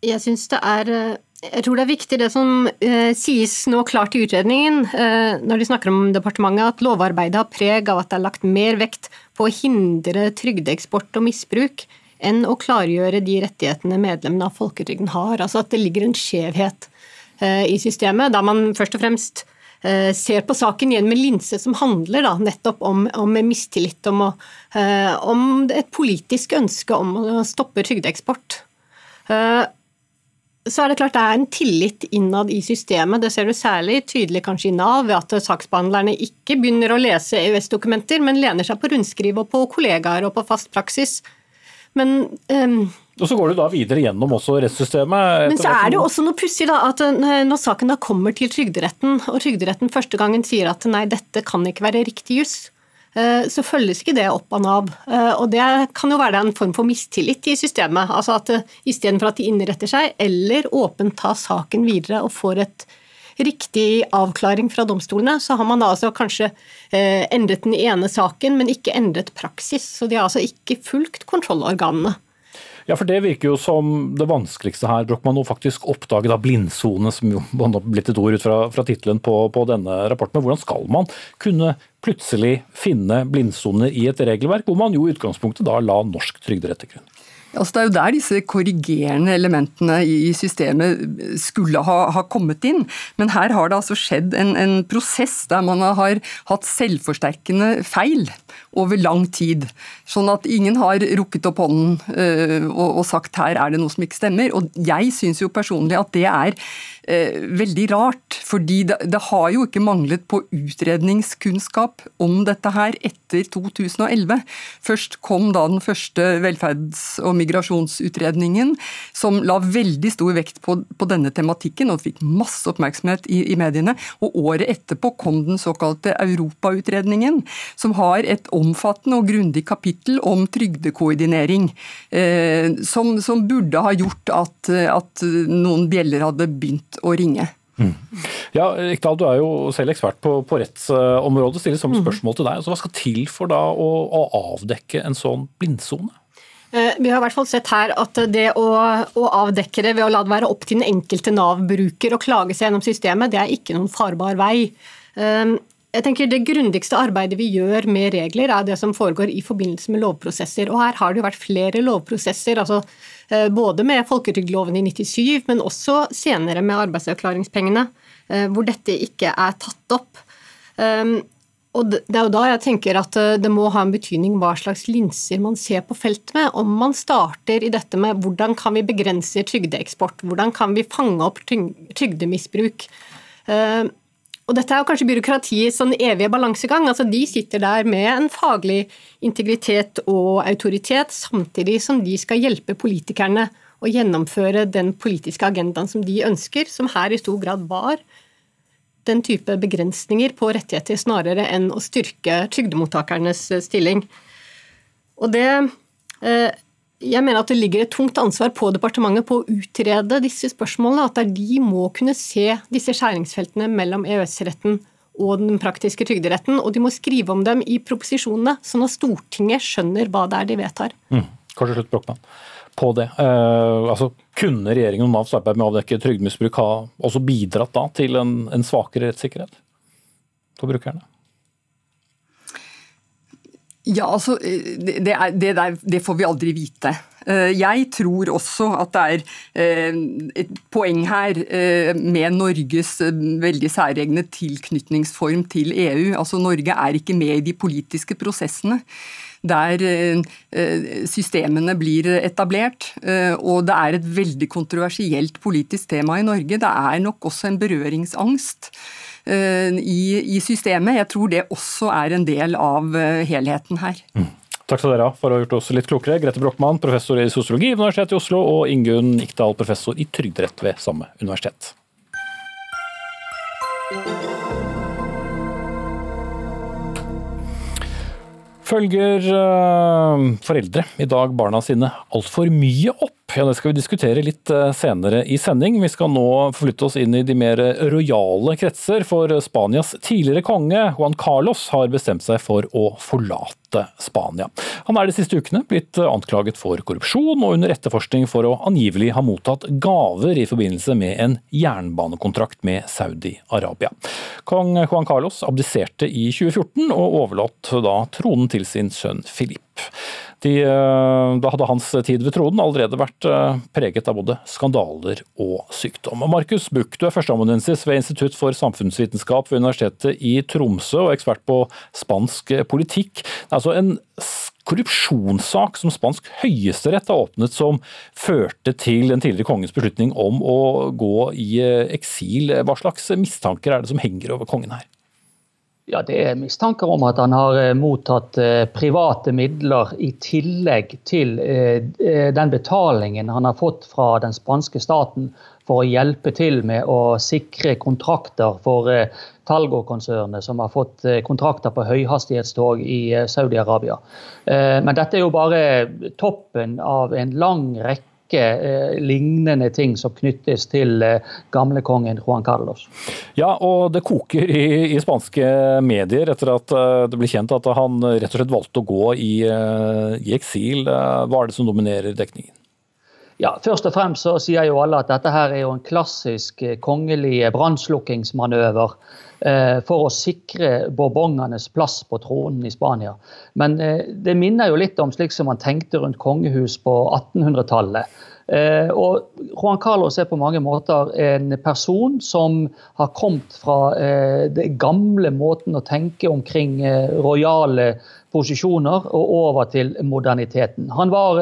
jeg syns det er jeg tror det er viktig det som eh, sies nå klart i utredningen, eh, når de snakker om departementet, at lovarbeidet har preg av at det er lagt mer vekt på å hindre trygdeeksport og misbruk enn å klargjøre de rettighetene medlemmene av folketrygden har. Altså at det ligger en skjevhet eh, i systemet, der man først og fremst eh, ser på saken igjen med linse som handler da, nettopp om, om mistillit, om, å, eh, om, et politisk ønske om å stoppe trygdeeksport. Så er det klart det er en tillit innad i systemet. Det ser du særlig tydelig kanskje i Nav, ved at saksbehandlerne ikke begynner å lese EØS-dokumenter, men lener seg på rundskriv og på kollegaer og på fast praksis. Men um, og Så går du da videre gjennom også rettssystemet. Men så er det jo også noe pussig at eh, når saken da kommer til Trygderetten, og Trygderetten første gangen sier at nei, dette kan ikke være riktig juss, eh, så følges ikke det opp av Nav. Eh, og det kan jo være en form for mistillit i systemet. Altså at istedenfor at de innretter seg, eller åpent tar saken videre og får et riktig avklaring fra domstolene, så har man da altså kanskje eh, endret den ene saken, men ikke endret praksis. Så de har altså ikke fulgt kontrollorganene. Ja, for Det virker jo som det vanskeligste her, Brochmann, faktisk oppdage da blindsone, som jo blitt et ord ut fra, fra tittelen på, på, denne rapporten. Men hvordan skal man kunne plutselig finne blindsoner i et regelverk, hvor man jo i utgangspunktet da la norsk trygderett til grunn? Altså det er jo der disse korrigerende elementene i systemet skulle ha, ha kommet inn. Men her har det altså skjedd en, en, prosess der man har hatt selvforsterkende feil over lang tid. Sånn at ingen har rukket opp hånden øh, og, og, sagt her er det noe som ikke stemmer. Og jeg syns jo personlig at det er veldig rart. Fordi det, det, har jo ikke manglet på utredningskunnskap om dette her etter 2011. Først kom da den første velferds- og migrasjonsutredningen, som la veldig stor vekt på, på denne tematikken og fikk masse oppmerksomhet i, i, mediene. Og året etterpå kom den såkalte Europautredningen, som har et omfattende og grundig kapittel om trygdekoordinering. Eh, som, som, burde ha gjort at, at noen bjeller hadde begynt å ringe. Mm. Ja, Ikdal, Du er jo selv ekspert på, på rettsområdet. Stiller samme mm. spørsmål til deg. Altså, hva skal til for da å, å avdekke en sånn blindsone? Eh, vi har i hvert fall sett her at det å, å, avdekke det ved å la det være opp til den enkelte Nav-bruker å klage seg gjennom systemet, det er ikke noen farbar vei. Eh, jeg tenker Det grundigste arbeidet vi gjør med regler, er det som foregår i forbindelse med lovprosesser. Og Her har det jo vært flere lovprosesser. altså både med folketrygdloven i 97, men også senere med arbeidsavklaringspengene, eh, hvor dette ikke er tatt opp. Ehm, og Det er jo da jeg tenker at eh, det må ha en betydning hva slags linser man ser på feltet med. Om man starter i dette med hvordan kan vi begrense trygdeeksport, hvordan kan vi fange opp trygdemisbruk. Og dette er jo kanskje byråkratiets sånn evige balansegang. altså De sitter der med en faglig integritet og autoritet, samtidig som de skal hjelpe politikerne å gjennomføre den politiske agendaen som de ønsker, som her i stor grad var den type begrensninger på rettigheter snarere enn å styrke trygdemottakernes stilling. Og det eh, jeg mener at det ligger et tungt ansvar på departementet på å utrede disse spørsmålene. At de må kunne se disse skjæringsfeltene mellom EØS-retten og den praktiske trygderetten. Og de må skrive om dem i proposisjonene, sånn at Stortinget skjønner hva det er de vedtar. Mm. Kanskje slutt, Brochmann. På det. Eh, altså, kunne regjeringen og Navs arbeid med å avdekke trygdemisbruk ha også bidratt da til en, en svakere rettssikkerhet for brukerne? Ja, altså, det, er, det, der, det, får vi aldri vite. Eh, jeg tror også at det er eh, et poeng her eh, med Norges veldig særegne tilknytningsform til EU. Altså, Norge er ikke med i de politiske prosessene der systemene blir etablert. Og det er et veldig kontroversielt politisk tema i Norge. Det er nok også en berøringsangst Eh, i, i, systemet. Jeg tror det også er en del av eh, helheten her. Mm. Takk skal dere ha for å ha gjort oss litt klokere. Grete Brochmann, professor i sosiologi ved Universitetet i Oslo, og Ingunn Ikdal, professor i trygderett ved samme universitet. Følger uh, foreldre i dag barna sine altfor mye opp? Ja, Det skal vi diskutere litt eh, senere i sending. Vi skal nå forflytte oss inn i de mer rojale kretser, for Spanias tidligere konge Juan Carlos har bestemt seg for å forlate Spania. Han er de siste ukene blitt anklaget for korrupsjon og under etterforskning for å angivelig ha mottatt gaver i forbindelse med en jernbanekontrakt med Saudi-Arabia. Kong Juan Carlos abdiserte i 2014 og overlot da tronen til sin sønn De, eh, da hadde hans tid ved tronen allerede vært eh, preget av både skandaler og sykdom. Markus Buch, du er førsteamanuensis ved Institutt for samfunnsvitenskap ved Universitetet i Tromsø og ekspert på spansk politikk. Det er altså en korrupsjonssak som spansk høyesterett har åpnet, som førte til den tidligere kongens beslutning om å gå i eh, eksil. Hva slags mistanker er det som henger over kongen her? Ja, Det er mistanker om at han har eh, mottatt eh, private midler i tillegg til eh, den betalingen han har fått fra den spanske staten for å hjelpe til med å sikre kontrakter for Talgo-konsernet, som har fått kontrakter på høyhastighetstog i Saudi-Arabia. Men dette er jo bare toppen av en lang rekke rekke eh, lignende ting som knyttes til eh, gamlekongen Juan Carlos. Ja, og det koker i, i, spanske medier etter at eh, det ble kjent at han rett og slett valgte å gå i, i eksil. Hva er det som dominerer dekningen? Ja, Først og fremst så sier jo alle at dette her er jo en klassisk kongelig brannslukkingsmanøver for å sikre borbongenes plass på tronen i Spania. Men det minner jo litt om slik som man tenkte rundt kongehus på 1800-tallet. Eh, og Juan Carlos er på mange måter en person som har kommet fra eh, den gamle måten å tenke omkring eh, rojale posisjoner og over til moderniteten. Han var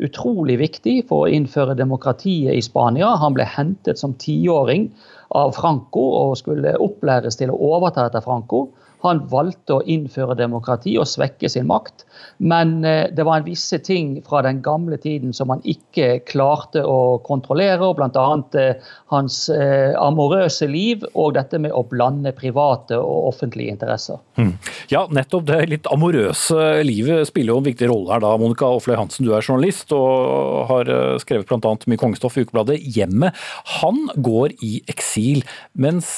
utrolig viktig for å innføre demokratiet i Spania. Han ble hentet som tiåring av Franco og skulle opplæres til å overta etter Franco. Han valgte å innføre demokrati og svekke sin makt. Men eh, det var en visse ting fra den gamle tiden som han ikke klarte å kontrollere. Bl.a. Eh, hans eh, amorøse liv og dette med å blande private og offentlige interesser. Hmm. Ja, nettopp det litt amorøse livet spiller jo en viktig rolle her da. Monica Offløy Hansen, du er journalist og har skrevet bl.a. mye kongestoff i ukebladet Hjemmet. Han går i eksil, mens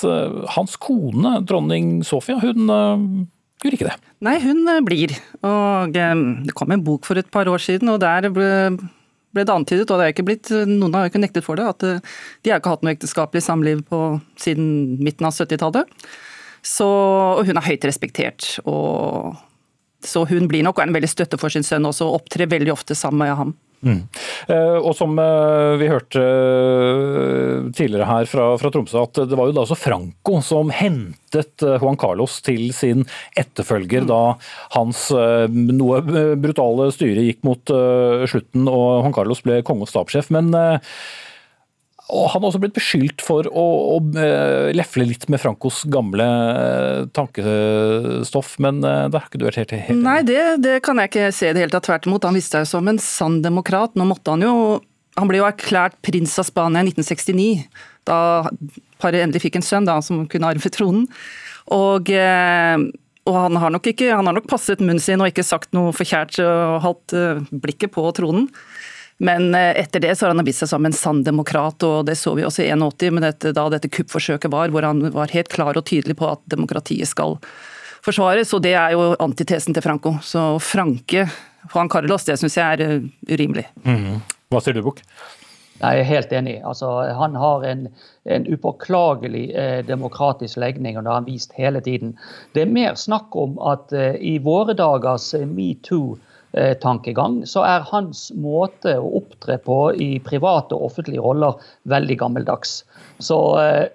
hans kone, dronning Sofia, hun gjorde ikke det. Nei, hun eh, blir. Og eh, det kom en bok for et par år siden, og der ble, ble det antydet, og det er ikke blitt, noen har ikke nektet for det, at eh, de har ikke hatt noe ekteskapelig samliv på, siden midten av 70-tallet. Og hun er høyt respektert. og så hun blir nok en veldig støtte for sin sønn også, og opptrer veldig ofte sammen med ham. Mm. Eh, og som eh, vi hørte eh, tidligere her fra, fra, Tromsø, at det var jo da også Franco som hentet Juan Carlos til sin etterfølger mm. da hans noe brutale styre gikk mot slutten og Juan Carlos ble konge og stabssjef. Men og han har også blitt beskyldt for å, å eh, lefle litt med Francos gamle eh, tankestoff, men eh, det har ikke du vært helt enig Nei, det, det, kan jeg ikke se i det hele tatt. Tvert imot. Han viste seg som en sann demokrat. Nå måtte han jo Han ble jo erklært prins av Spania i 1969. da paret endelig fikk en sønn da, som kunne arve tronen. Og, og han, har ikke, han har nok passet munnen sin og ikke sagt noe forkjært og holdt blikket på tronen. Men eh, etter det så har han vist seg som en sann demokrat, og det så vi også i 81 med dette, da dette kuppforsøket var, hvor han var helt klar og tydelig på at demokratiet skal forsvares. Og det er jo antitesen til Franco. Så Franke Juan Carlos, det syns jeg er eh, urimelig. Mm. Hva sier du, Bukk? Jeg er helt enig. Altså, han har en, en upåklagelig eh, demokratisk legning, og det har han vist hele tiden. Det er mer snakk om at eh, i våre dagers eh, metoo Eh, tankegang, så er hans måte å opptre på i private og offentlige roller veldig gammeldags. Så eh,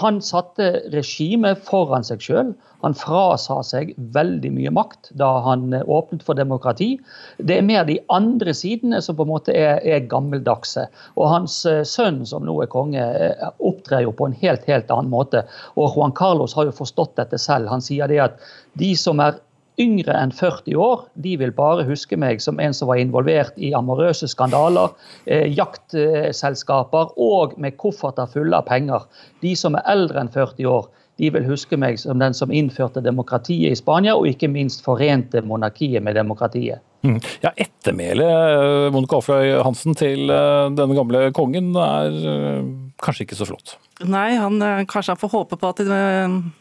han satte regimet foran seg sjøl. Han frasa seg veldig mye makt da han eh, åpnet for demokrati. Det er mer de andre sidene som på en måte er, er gammeldagse. Og hans eh, sønn, som nå er konge, eh, opptrer jo på en helt, helt annen måte. Og Juan Carlos har jo forstått dette selv. Han sier det at de som er yngre enn 40 år, de vil bare huske meg som en som var involvert i amorøse skandaler, eh, jaktselskaper og med kofferter fulle av penger. De som er eldre enn 40 år, de vil huske meg som den som innførte demokratiet i Spania, og ikke minst forente monarkiet med demokratiet. Mm. Ja, Ettermælet eh, Monica Offrøy Hansen til eh, denne gamle kongen er eh, kanskje ikke så flott? Nei, han, kanskje han får håpe på at de,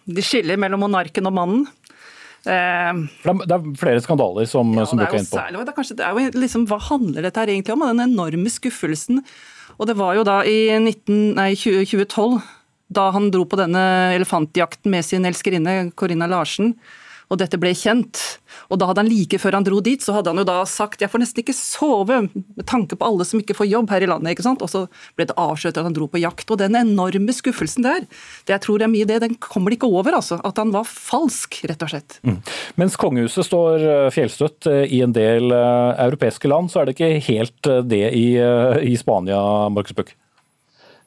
de skiller mellom monarken og mannen. Eh, det er flere skandaler som, ja, som dukker inn på. Særlig, det kanskje, det jo liksom, hva handler dette her egentlig om? Den enorme skuffelsen. Og det var jo da i 19, nei, 2012, da han dro på denne elefantjakten med sin elskerinne Corinna Larsen og dette ble kjent. Og da hadde han like før han dro dit, så hadde han jo da sagt jeg får nesten ikke sove med tanke på alle som ikke får jobb her i landet. ikke sant? Og så ble det avslørt at han dro på jakt. Og den enorme skuffelsen der, det jeg tror er mye det, den kommer ikke over, altså. At han var falsk, rett og slett. Mm. Mens kongehuset står eh, fjellstøtt eh, i en del eh, europeiske land, så er det ikke helt det i, i Spania, Markus Buch?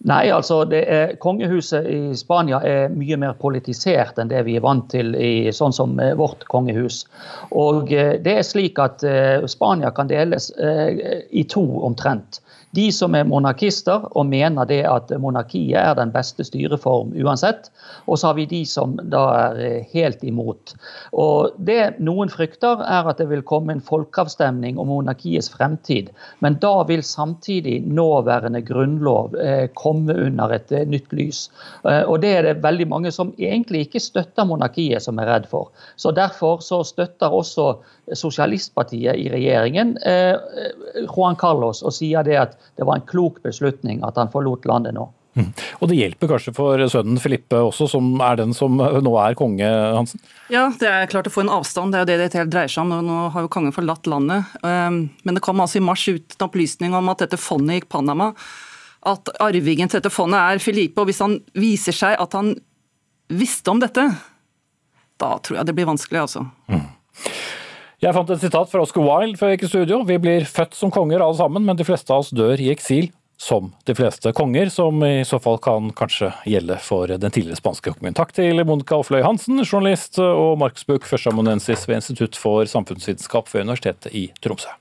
Nei, altså er, Kongehuset i Spania er mye mer politisert enn det vi er vant til i sånn som eh, vårt kongehus. Og eh, det er slik at eh, Spania kan deles i to omtrent. De som er monarkister og mener det at monarkiet er den beste styreform uansett. Og så har vi de som da er eh, helt imot. Og Det noen frykter, er at det vil komme en folkeavstemning om monarkiets fremtid. Men da vil samtidig nåværende grunnlov eh, komme under et eh, nytt lys. Og det er det veldig mange som egentlig ikke støtter monarkiet, som er redd for. Så Derfor så støtter også sosialistpartiet i regjeringen Juan Carlos og sier det at det var en klok beslutning at han forlot landet nå. Mm. Og det hjelper kanskje for sønnen Filippe også, som er den som nå er konge, Hansen? Ja, det er klart å få en avstand, det er jo det det helt dreier seg om. Nå har jo kongen forlatt landet. Um, men det kom altså i mars ut en opplysning om at dette fondet gikk Panama. At arvingen til dette fondet er Filippe. Og hvis han viser seg at han visste om dette, da tror jeg det blir vanskelig, altså. Mm. Jeg fant et sitat fra Oscar Wilde før jeg gikk i studio. Vi blir født som konger alle sammen, men de fleste av oss dør i eksil som de fleste konger, som i så fall kan kanskje gjelde for den tidligere spanske kongen. Takk til Monica Offløy Hansen, journalist, og Markus Buch, førsteamanuensis ved Institutt for samfunnsvitenskap ved Universitetet i Tromsø.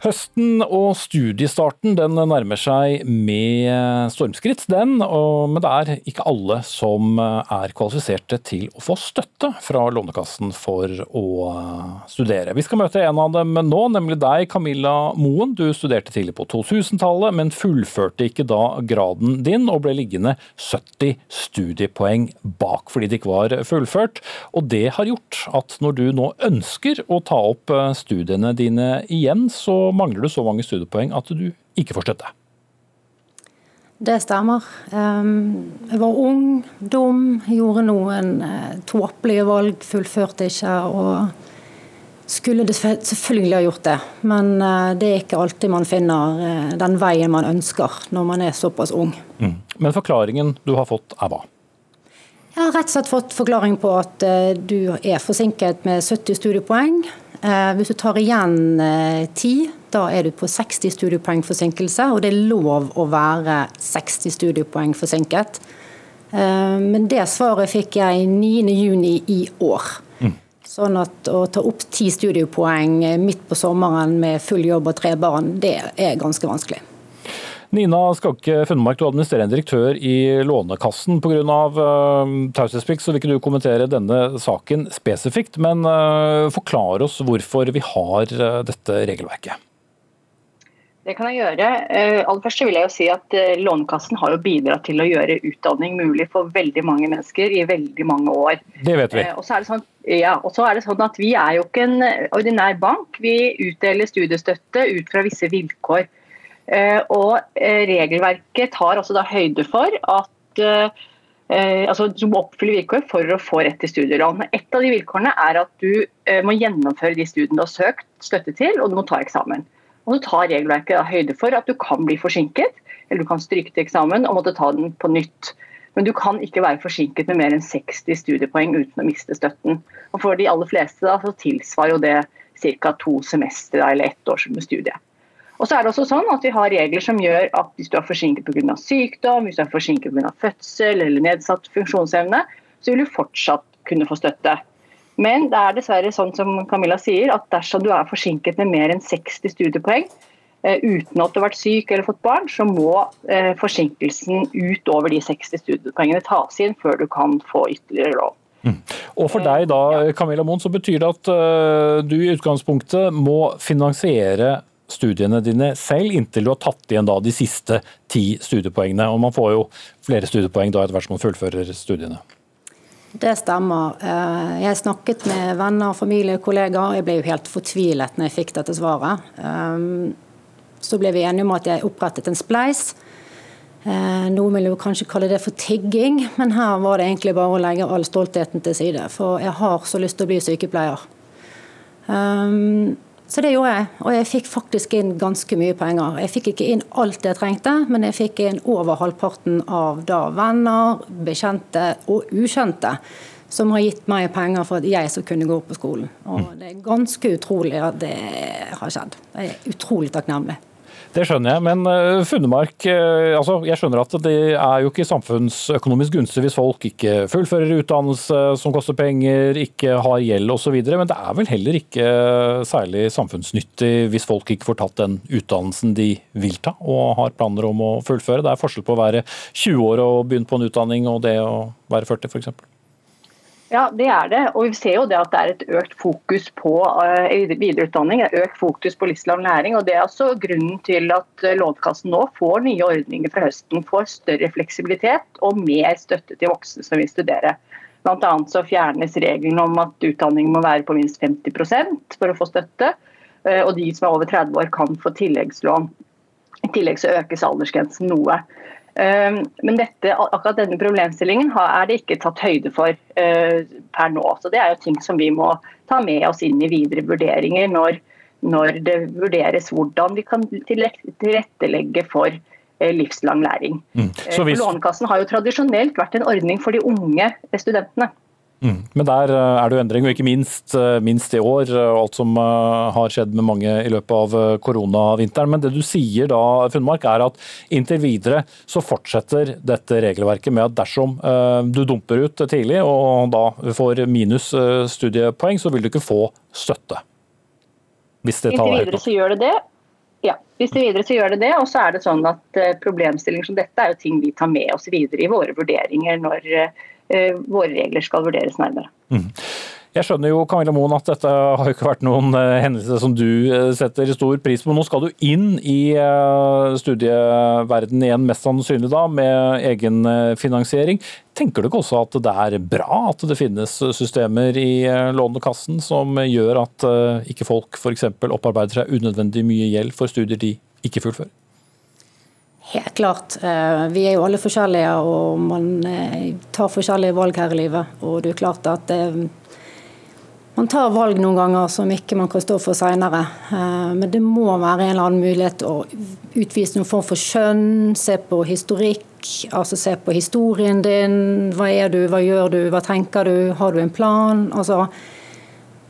Høsten og studiestarten den nærmer seg med stormskritt, den. men det er ikke alle som er kvalifiserte til å få støtte fra Lånekassen for å studere. Vi skal møte en av dem nå, nemlig deg, Camilla Moen. Du studerte tidlig på 2000-tallet, men fullførte ikke da graden din, og ble liggende 70 studiepoeng bak fordi det ikke var fullført. Og det har gjort at når du nå ønsker å ta opp studiene dine igjen, så mangler du så mange studiepoeng at du ikke får støtte. Det stemmer. Jeg var ung, dum, gjorde noen eh, tåpelige valg, fullførte ikke. og skulle selvfølgelig ha gjort det, men eh, det er ikke alltid man finner eh, den veien man ønsker når man er såpass ung. Mm. Men forklaringen du har fått er hva? Jeg har rett og slett fått forklaring på at du er forsinket med 70 studiepoeng. Hvis du tar igjen ti, da er du på 60 studiepoeng forsinkelse, og det er lov å være 60 studiepoeng forsinket. Eh, men det svaret fikk jeg 9.6 i år. Mm. Sånn at å ta opp ti studiepoeng midt på sommeren med full jobb og tre barn, det er ganske vanskelig. Nina Skakke Funnemark, du er administrerende direktør i Lånekassen. Pga. Uh, taushetsplikt vil ikke du kommentere denne saken spesifikt, men uh, forklar oss hvorfor vi har uh, dette regelverket. Det kan jeg gjøre. Uh, aller først vil jeg jo si at uh, Lånekassen har jo bidratt til å gjøre utdanning mulig for veldig mange mennesker i veldig mange år. Det vet vi. Uh, og så er det sånn, ja, og så er det sånn at Vi er jo ikke en ordinær bank. Vi utdeler studiestøtte ut fra visse vilkår. Eh, og eh, regelverket tar også da høyde for at eh, altså Du må oppfylle vilkår for å få rett til studielån. Et av de vilkårene er at du må gjennomføre de studiene du har søkt støtte til, og du må ta eksamen. Og så tar regelverket høyde for at du kan bli forsinket, eller du kan stryke til eksamen og måtte ta den på nytt. Men du kan ikke være forsinket med mer enn 60 studiepoeng uten å miste støtten. Og For de aller fleste da, så tilsvarer jo det ca. to semestre eller ett års studie. Og så er det også sånn at Vi har regler som gjør at hvis du er forsinket pga. sykdom, hvis du er forsinket pga. fødsel eller nedsatt funksjonsevne, så vil du fortsatt kunne få støtte. Men det er dessverre sånn som Camilla sier, at dersom du er forsinket med mer enn 60 studiepoeng eh, uten at du har vært syk eller fått barn, så må eh, forsinkelsen utover de 60 studiepoengene tas inn før du kan få ytterligere lov. Mm. Og For deg da, Camilla Moen, så betyr det at du i utgangspunktet må finansiere studiene dine selv, inntil du har tatt igjen da de siste ti studiepoengene. Og man får jo flere studiepoeng da etter hvert som man fullfører studiene. Det stemmer. Eh, jeg snakket med venner, familie, kollegaer. Jeg ble jo helt fortvilet når jeg fikk dette svaret. Eh, så ble vi enige om at jeg opprettet en spleis. Eh, noen vil jo kanskje kalle det for tigging, men her var det egentlig bare å legge all stoltheten til side. For jeg har så lyst til å bli sykepleier. Så det gjorde jeg, og jeg fikk faktisk inn ganske mye penger. Jeg fikk ikke inn alt jeg trengte, men jeg fikk inn over halvparten av da venner, bekjente og ukjente som har gitt meg penger for at jeg skal kunne gå på skolen. Og Det er ganske utrolig at det har skjedd. Jeg er utrolig takknemlig. Det skjønner jeg, men uh, Funnemark uh, altså, Jeg skjønner at det er jo ikke samfunnsøkonomisk gunstig hvis folk ikke fullfører utdannelse som koster penger, ikke har gjeld osv., men det er vel heller ikke særlig samfunnsnyttig hvis folk ikke får tatt den utdannelsen de vil ta og har planer om å fullføre. Det er forskjell på å være 20 år og begynne på en utdanning og det å være 40 f.eks. Ja, det er det. Og vi ser jo det at det er et økt fokus på uh, videreutdanning. Det er økt fokus på livslang læring. og Det er også grunnen til at uh, Lånekassen nå får nye ordninger fra høsten. Får større fleksibilitet og mer støtte til voksne som vil studere. Annet så fjernes regelen om at utdanning må være på minst 50% for å få støtte. Uh, og de som er over 30 år kan få tilleggslån. I tillegg så økes aldersgrensen noe. Ehm, men dette, akkurat denne problemstillingen er det ikke tatt høyde for eh, per nå. Så Det er jo ting som vi må ta med oss inn i videre vurderinger når, når det vurderes hvordan vi kan tilrettelegge for eh, livslang læring. Mm. Eh, hvis... Lånekassen har jo tradisjonelt vært en ordning for de unge studentene. Mm. Men der eh, er det jo endring, og ikke minst, eh, minst i år, og alt som eh, har skjedd med mange i løpet av koronavinteren. Men det du sier da, Funnmark, er at inntil videre så fortsetter dette regelverket med at dersom du dumper ut tidlig og da får minus studiepoeng, så vil du ikke få støtte. Hvis det tar Inntil videre så gjør det det. Ja, hvis det videre så gjør det det. Og så er det sånn at problemstillinger som dette er jo ting vi tar med oss videre i våre vurderinger når Eh, våre regler skal vurderes nærmere. Mm. Jeg skjønner jo Camilla Moen, at dette har ikke vært noen uh, hendelse som du uh, setter stor pris på. Nå skal du inn i studieverdenen igjen, mest sannsynlig da, med egenfinansiering. Tenker du ikke også at det er bra at det finnes systemer i Lånekassen som gjør at ikke folk f.eks. opparbeider seg unødvendig mye gjeld for studier de ikke fullfører? Helt klart. Eh, vi er jo alle forskjellige, og man eh, tar forskjellige valg her i livet. Og det er klart at det, man tar valg noen ganger som ikke man kan stå for seinere. Men det må være en eller annen mulighet å utvise noen form for skjønn, se på historikk, altså se på historien din. Hva er du, hva gjør du, hva tenker du, har du en plan? Altså,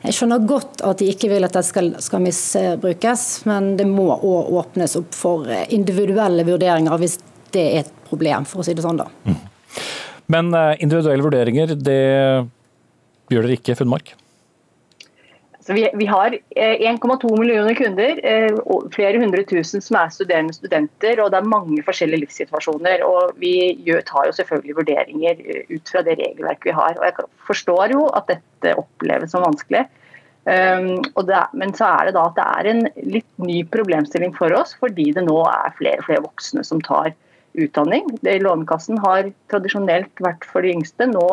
jeg skjønner godt at de ikke vil at det skal, skal misbrukes, men det må òg åpnes opp for individuelle vurderinger hvis det er et problem, for å si det sånn. da. Mm. Men eh, individuelle vurderinger, det gjør dere ikke, Funnmark? Så vi, vi har 1,2 millioner kunder, flere hundre tusen som er studerende studenter, og det er mange forskjellige livssituasjoner. og Vi tar jo selvfølgelig vurderinger ut fra det regelverket vi har. og Jeg forstår jo at dette oppleves som vanskelig. Um, er, men så er det da at det er en litt ny problemstilling for oss, fordi det nå er flere og flere voksne som tar utdanning. Det Lånekassen har tradisjonelt vært for de yngste. Nå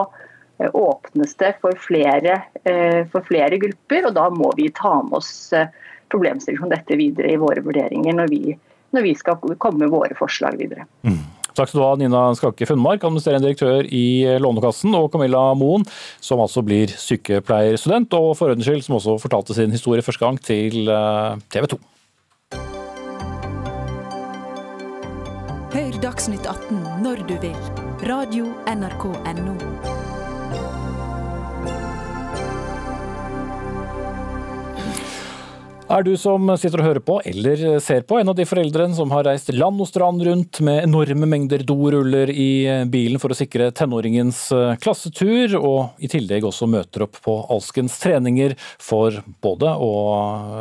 åpnes det for flere, uh, for flere, grupper, og da må vi ta med oss uh, problemstillinger som dette videre i våre vurderinger når vi, når vi skal komme med våre forslag videre. Mm. Takk skal du ha, Nina Skakke Funnmark, administrerende direktør i Lånekassen, og Camilla Moen, som altså blir sykepleierstudent, og for ordens skyld som også fortalte sin historie første gang til eh, TV 2. Hør Dagsnytt 18 når du vil. Radio NRK Radio.nrk.no. Er du som sitter og hører på, eller ser på, en av de foreldrene som har reist land og strand rundt med enorme mengder doruller i bilen for å sikre tenåringens eh, klassetur, og i tillegg også møter opp på alskens treninger for både å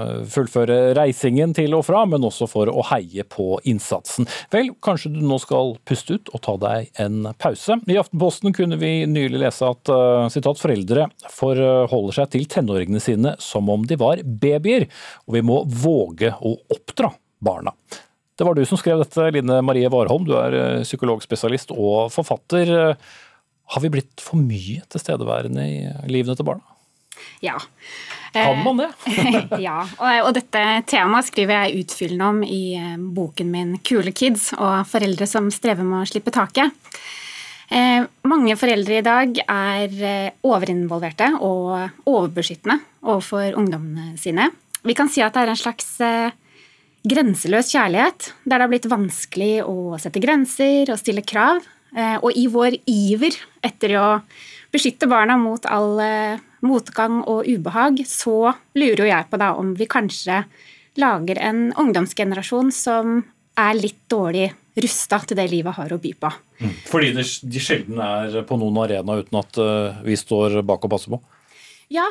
eh, fullføre reisingen til og fra, men også for å heie på innsatsen? Vel, kanskje du nå skal puste ut og ta deg en pause? I Aftenposten kunne vi nylig lese at sitat, foreldre forholder seg til tenåringene sine som om de var babyer og vi må våge å oppdra barna. Det var du som skrev dette, Line Marie Warholm. Du er eh, psykologspesialist og forfatter. Har vi blitt for mye tilstedeværende i livene til barna? Ja. Kan man det? [LAUGHS] ja, og, dette temaet skriver jeg utfyllende om i eh, boken min 'Kule kids' og foreldre som strever med å slippe taket. Eh, mange foreldre i dag er overinvolverte og overbeskyttende overfor ungdommene sine. Vi kan si at det er en slags eh, grenseløs kjærlighet, der det har blitt vanskelig å sette grenser og stille krav. Eh, og i vår iver etter å beskytte barna mot all eh, motgang og ubehag, så lurer jo jeg på da om vi kanskje lager en ungdomsgenerasjon som er litt dårlig rusta til det livet har å by på. Mm. Fordi de sjelden er på noen arena uten at vi står bak og passer på? Ja,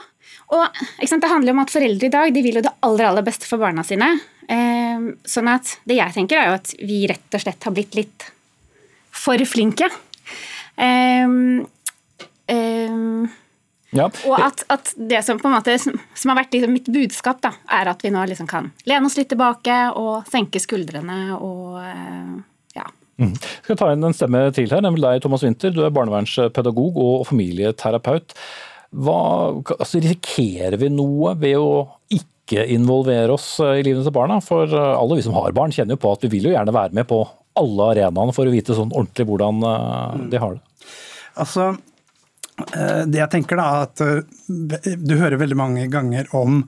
og det handler om at foreldre i dag de vil jo det aller, aller beste for barna sine. Eh, sånn at det jeg tenker, er jo at vi rett og slett har blitt litt for flinke. Eh, eh, ja. Og at, at, det som på en måte som har vært liksom mitt budskap, da, er at vi nå liksom kan lene oss litt tilbake og senke skuldrene og eh, ja. Mm. Jeg skal ta inn en stemme til her, nemlig deg, Thomas Winther. Du er barnevernspedagog og familieterapeut. Hva, altså risikerer vi noe ved å ikke involvere oss eh, i livet til barna? For eh, alle vi som har barn, kjenner jo på at vi vil jo gjerne være med på alle arenaene for å vite sånn ordentlig hvordan eh, de har det. Altså, det jeg tenker da, at du hører veldig mange ganger om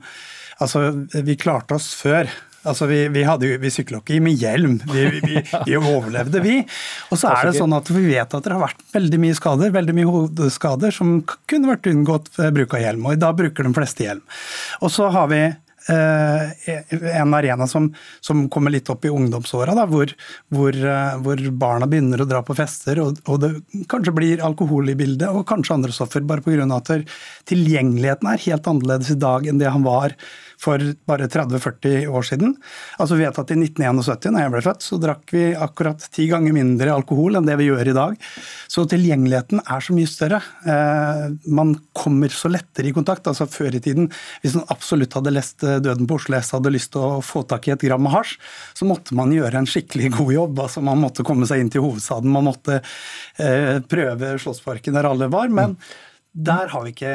Altså, vi klarte oss før. Altså, vi, vi, hadde, vi sykla ikke med hjelm, vi, vi, vi, overlevde, vi. Og så er det sånn at vi vet at det har vært veldig mye skader, veldig mye hodeskader som kunne vært unngått ved bruk av hjelm. Og da bruker de fleste hjelm. Og så har vi eh, en arena som, som, kommer litt opp i ungdomsåra, hvor, hvor, eh, hvor, barna begynner å dra på fester, og, og, det kanskje blir alkohol i bildet, og kanskje andre stoffer, bare pga. at tilgjengeligheten er helt annerledes i dag enn det han var for bare 30-40 år siden. Altså Vi vet at i 1971, da jeg ble født, så drakk vi akkurat ti ganger mindre alkohol enn det vi gjør i dag. Så tilgjengeligheten er så mye større. Eh, man kommer så lettere i kontakt. altså Før i tiden, hvis man absolutt hadde lest eh, 'Døden på Oslo S' hadde lyst til å få tak i et gram med hasj, så måtte man gjøre en skikkelig god jobb. altså Man måtte komme seg inn til hovedstaden, man måtte eh, prøve Slottsparken der alle var. men mm. Der, ikke,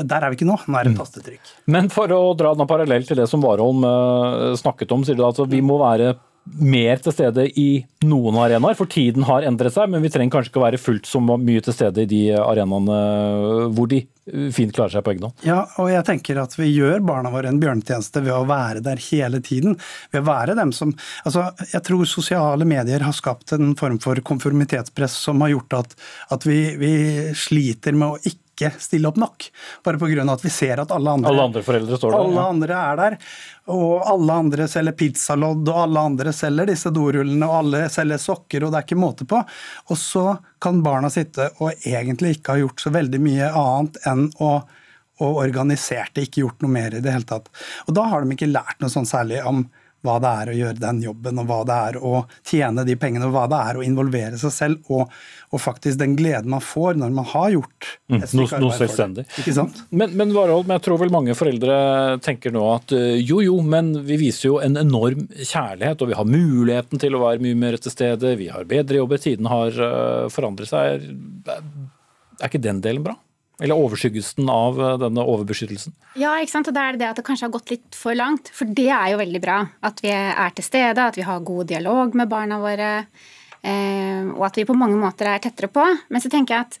der, er vi ikke nå. Nå er det mm. tastetrykk. Men for å dra den parallell til det som Warholm uh, snakket om, sier du at vi må være mer til stede i noen arenaer, for tiden har endret seg, men vi trenger kanskje ikke være fullt så mye til stede i de arenaene hvor de fint klarer seg på egen hånd. Ja, og jeg tenker at vi gjør barna våre en bjørnetjeneste ved å være der hele tiden. Ved å være dem som Altså, jeg tror sosiale medier har skapt en form for konformitetspress som har gjort at, at vi, vi sliter med å ikke ikke stille opp nok. Bare pga. at vi ser at alle andre, alle andre foreldre står der. Alle ja. andre er der. Og alle andre selger pizzalodd, og alle andre selger disse dorullene, og alle selger sokker, og det er ikke måte på. Og så kan barna sitte og egentlig ikke ha gjort så veldig mye annet enn å, og organiserte, ikke gjort noe mer i det hele tatt. Og da har de ikke lært noe sånn særlig om hva det er å gjøre den jobben, og hva det er å tjene de pengene, og hva det er å involvere seg selv, og, og faktisk den gleden man får når man har gjort Mm, et stykke noe, noe arbeid for det. selvstendig. Ikke sant? Men, men Warholm, jeg tror vel mange foreldre tenker nå at eh, jo jo, men vi viser jo en enorm kjærlighet, og vi har muligheten til å være mye mer til stede, vi har bedre jobber, tiden har eh, forandret seg. Er, er ikke den delen bra? Eller overskyggelsen av eh, denne overbeskyttelsen? Ja, ikke sant? og da er det det at det kanskje har gått litt for langt. For det er jo veldig bra. At vi er til stede, at vi har god dialog med barna våre. Eh, og at vi på mange måter er tettere på. Men så tenker jeg at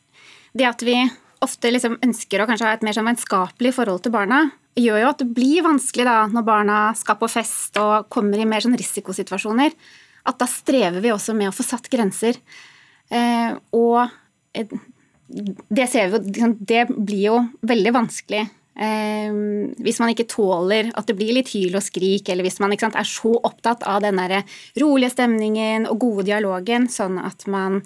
det at vi ofte liksom ønsker å kanskje ha et mer sånn vennskapelig forhold til barna, gjør jo at det blir vanskelig da, når barna skal på fest og kommer i mer sånn risikosituasjoner. At da strever vi også med å få satt grenser. Eh, og det ser vi jo Det blir jo veldig vanskelig eh, hvis man ikke tåler at det blir litt hyl og skrik, eller hvis man sant, er så opptatt av den rolige stemningen og gode dialogen, sånn at man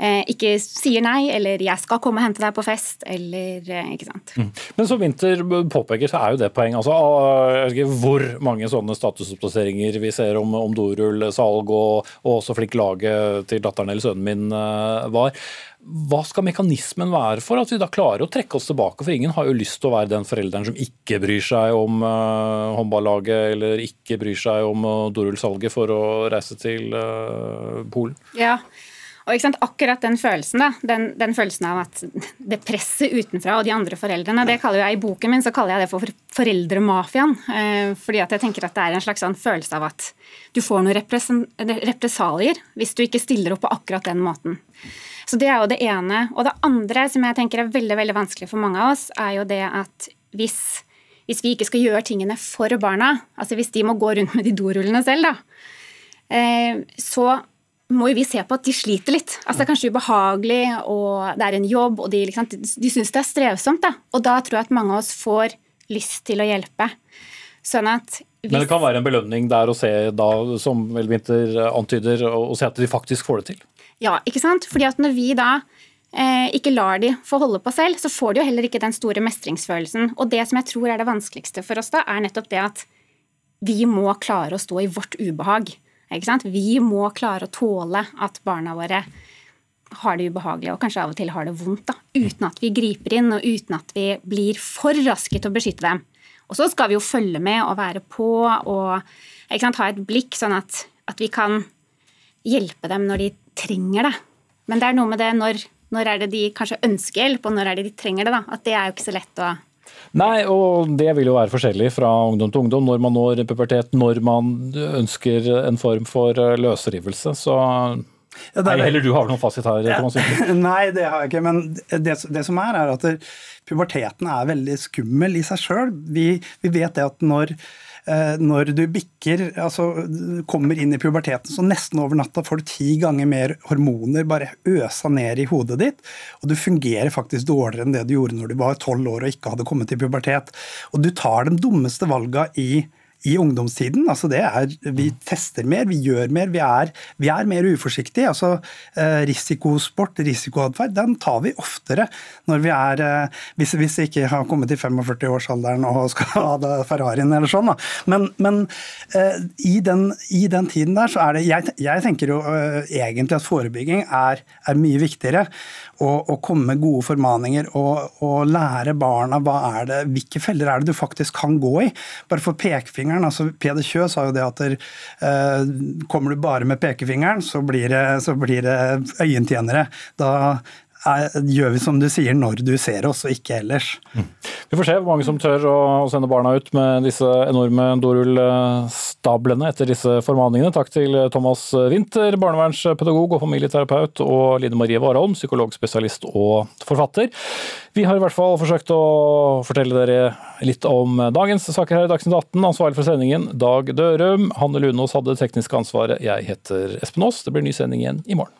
ikke sier nei, eller 'jeg skal komme og hente deg på fest', eller eh, ikke sant. Men som Winther påpeker, så er jo det poeng. Altså, jeg vet ikke hvor mange sånne statusoppdateringer vi ser om, om dorullsalg, og, og også flink laget til datteren eller sønnen min eh, var. Hva skal mekanismen være for at vi da klarer å trekke oss tilbake? For ingen har jo lyst til å være den forelderen som ikke bryr seg om uh, håndballaget, eller ikke bryr seg om uh, dorullsalget for å reise til uh, Polen. Ja, og akkurat den følelsen, da, den, den følelsen av at det presset utenfra og de andre foreldrene, det kaller jeg i boken min så kaller jeg det for foreldremafiaen. Eh, fordi at jeg tenker at det er en slags sånn følelse av at du får noen represalier hvis du ikke stiller opp på akkurat den måten. Så det er jo det ene. Og det andre som jeg tenker er veldig veldig vanskelig for mange av oss, er jo det at hvis, hvis vi ikke skal gjøre tingene for barna, altså hvis de må gå rundt med de dorullene selv, da, eh, så må jo vi se på at de sliter litt. Altså Det er kanskje ubehagelig, og det er en jobb, og de, liksom, de, syns det er strevsomt. Da. Og da tror jeg at mange av oss får lyst til å hjelpe. Sånn at hvis, Men det kan være en belønning der å se, da, som Elvinter antyder, å se at de faktisk får det til. Ja, ikke sant? Fordi at når vi da eh, ikke lar de få holde på selv, så får de jo heller ikke den store mestringsfølelsen. Og det som jeg tror er det vanskeligste for oss da, er nettopp det at vi må klare å stå i vårt ubehag. Vi må klare å tåle at barna våre har det ubehagelig og kanskje av og til har det vondt, da, uten at vi griper inn og uten at vi blir for raske til å beskytte dem. Og så skal vi jo følge med og være på og sant, ha et blikk, sånn at, at vi kan hjelpe dem når de trenger det. Men det er noe med det når, når er det de kanskje ønsker hjelp, og når er det de trenger det. da, At det er jo ikke så lett å Nei, og det vil jo være forskjellig fra ungdom til ungdom. Når man når pubertet, når man ønsker en form for eh, løsrivelse. Så Ja, Nei, heller du har vel noe fasit her, Ja. [LAUGHS] Nei, det har jeg ikke. Men det, det som er, er at puberteten er veldig skummel i seg sjøl. Vi, vi vet det at når, når du bikker, altså kommer inn i puberteten, så nesten over natta får du ti ganger mer hormoner bare øsa ned i hodet ditt. Og du fungerer faktisk dårligere enn det du gjorde når du var tolv år og ikke hadde kommet til pubertet. Og du tar de dummeste valga i i ungdomstiden. altså det er, Vi tester mer, vi gjør mer, vi er, vi er mer uforsiktige. altså eh, Risikosport, risikoatferd, den tar vi oftere når vi er eh, hvis, hvis vi ikke har kommet til 45-årsalderen og skal ha det Ferrarien eller sånn. da. Men, men eh, i, den, i den tiden der så er det Jeg, jeg tenker jo egentlig at forebygging er, er mye viktigere. Å, og komme med gode formaninger og, og lære barna hva er det, hvilke feller er det du faktisk kan gå i. Bare for pekefingeren. altså Peder Kjø sa jo det at der, eh, kommer du bare med pekefingeren, så blir det, så blir det øyentjenere. Da gjør vi som du sier når du ser oss, og ikke ellers. Vi får se hvor mange som tør å sende barna ut med disse enorme dorullstablene etter disse formaningene. Takk til Thomas Winther, barnevernspedagog og familieterapeut, og Line Marie Warholm, psykologspesialist og forfatter. Vi har i hvert fall forsøkt å fortelle dere litt om dagens saker her i Dagsnytt 18. Ansvarlig for sendingen Dag Dørum. Hanne Lunås hadde det tekniske ansvaret. Jeg heter Espen Aas. Det blir ny sending igjen i morgen.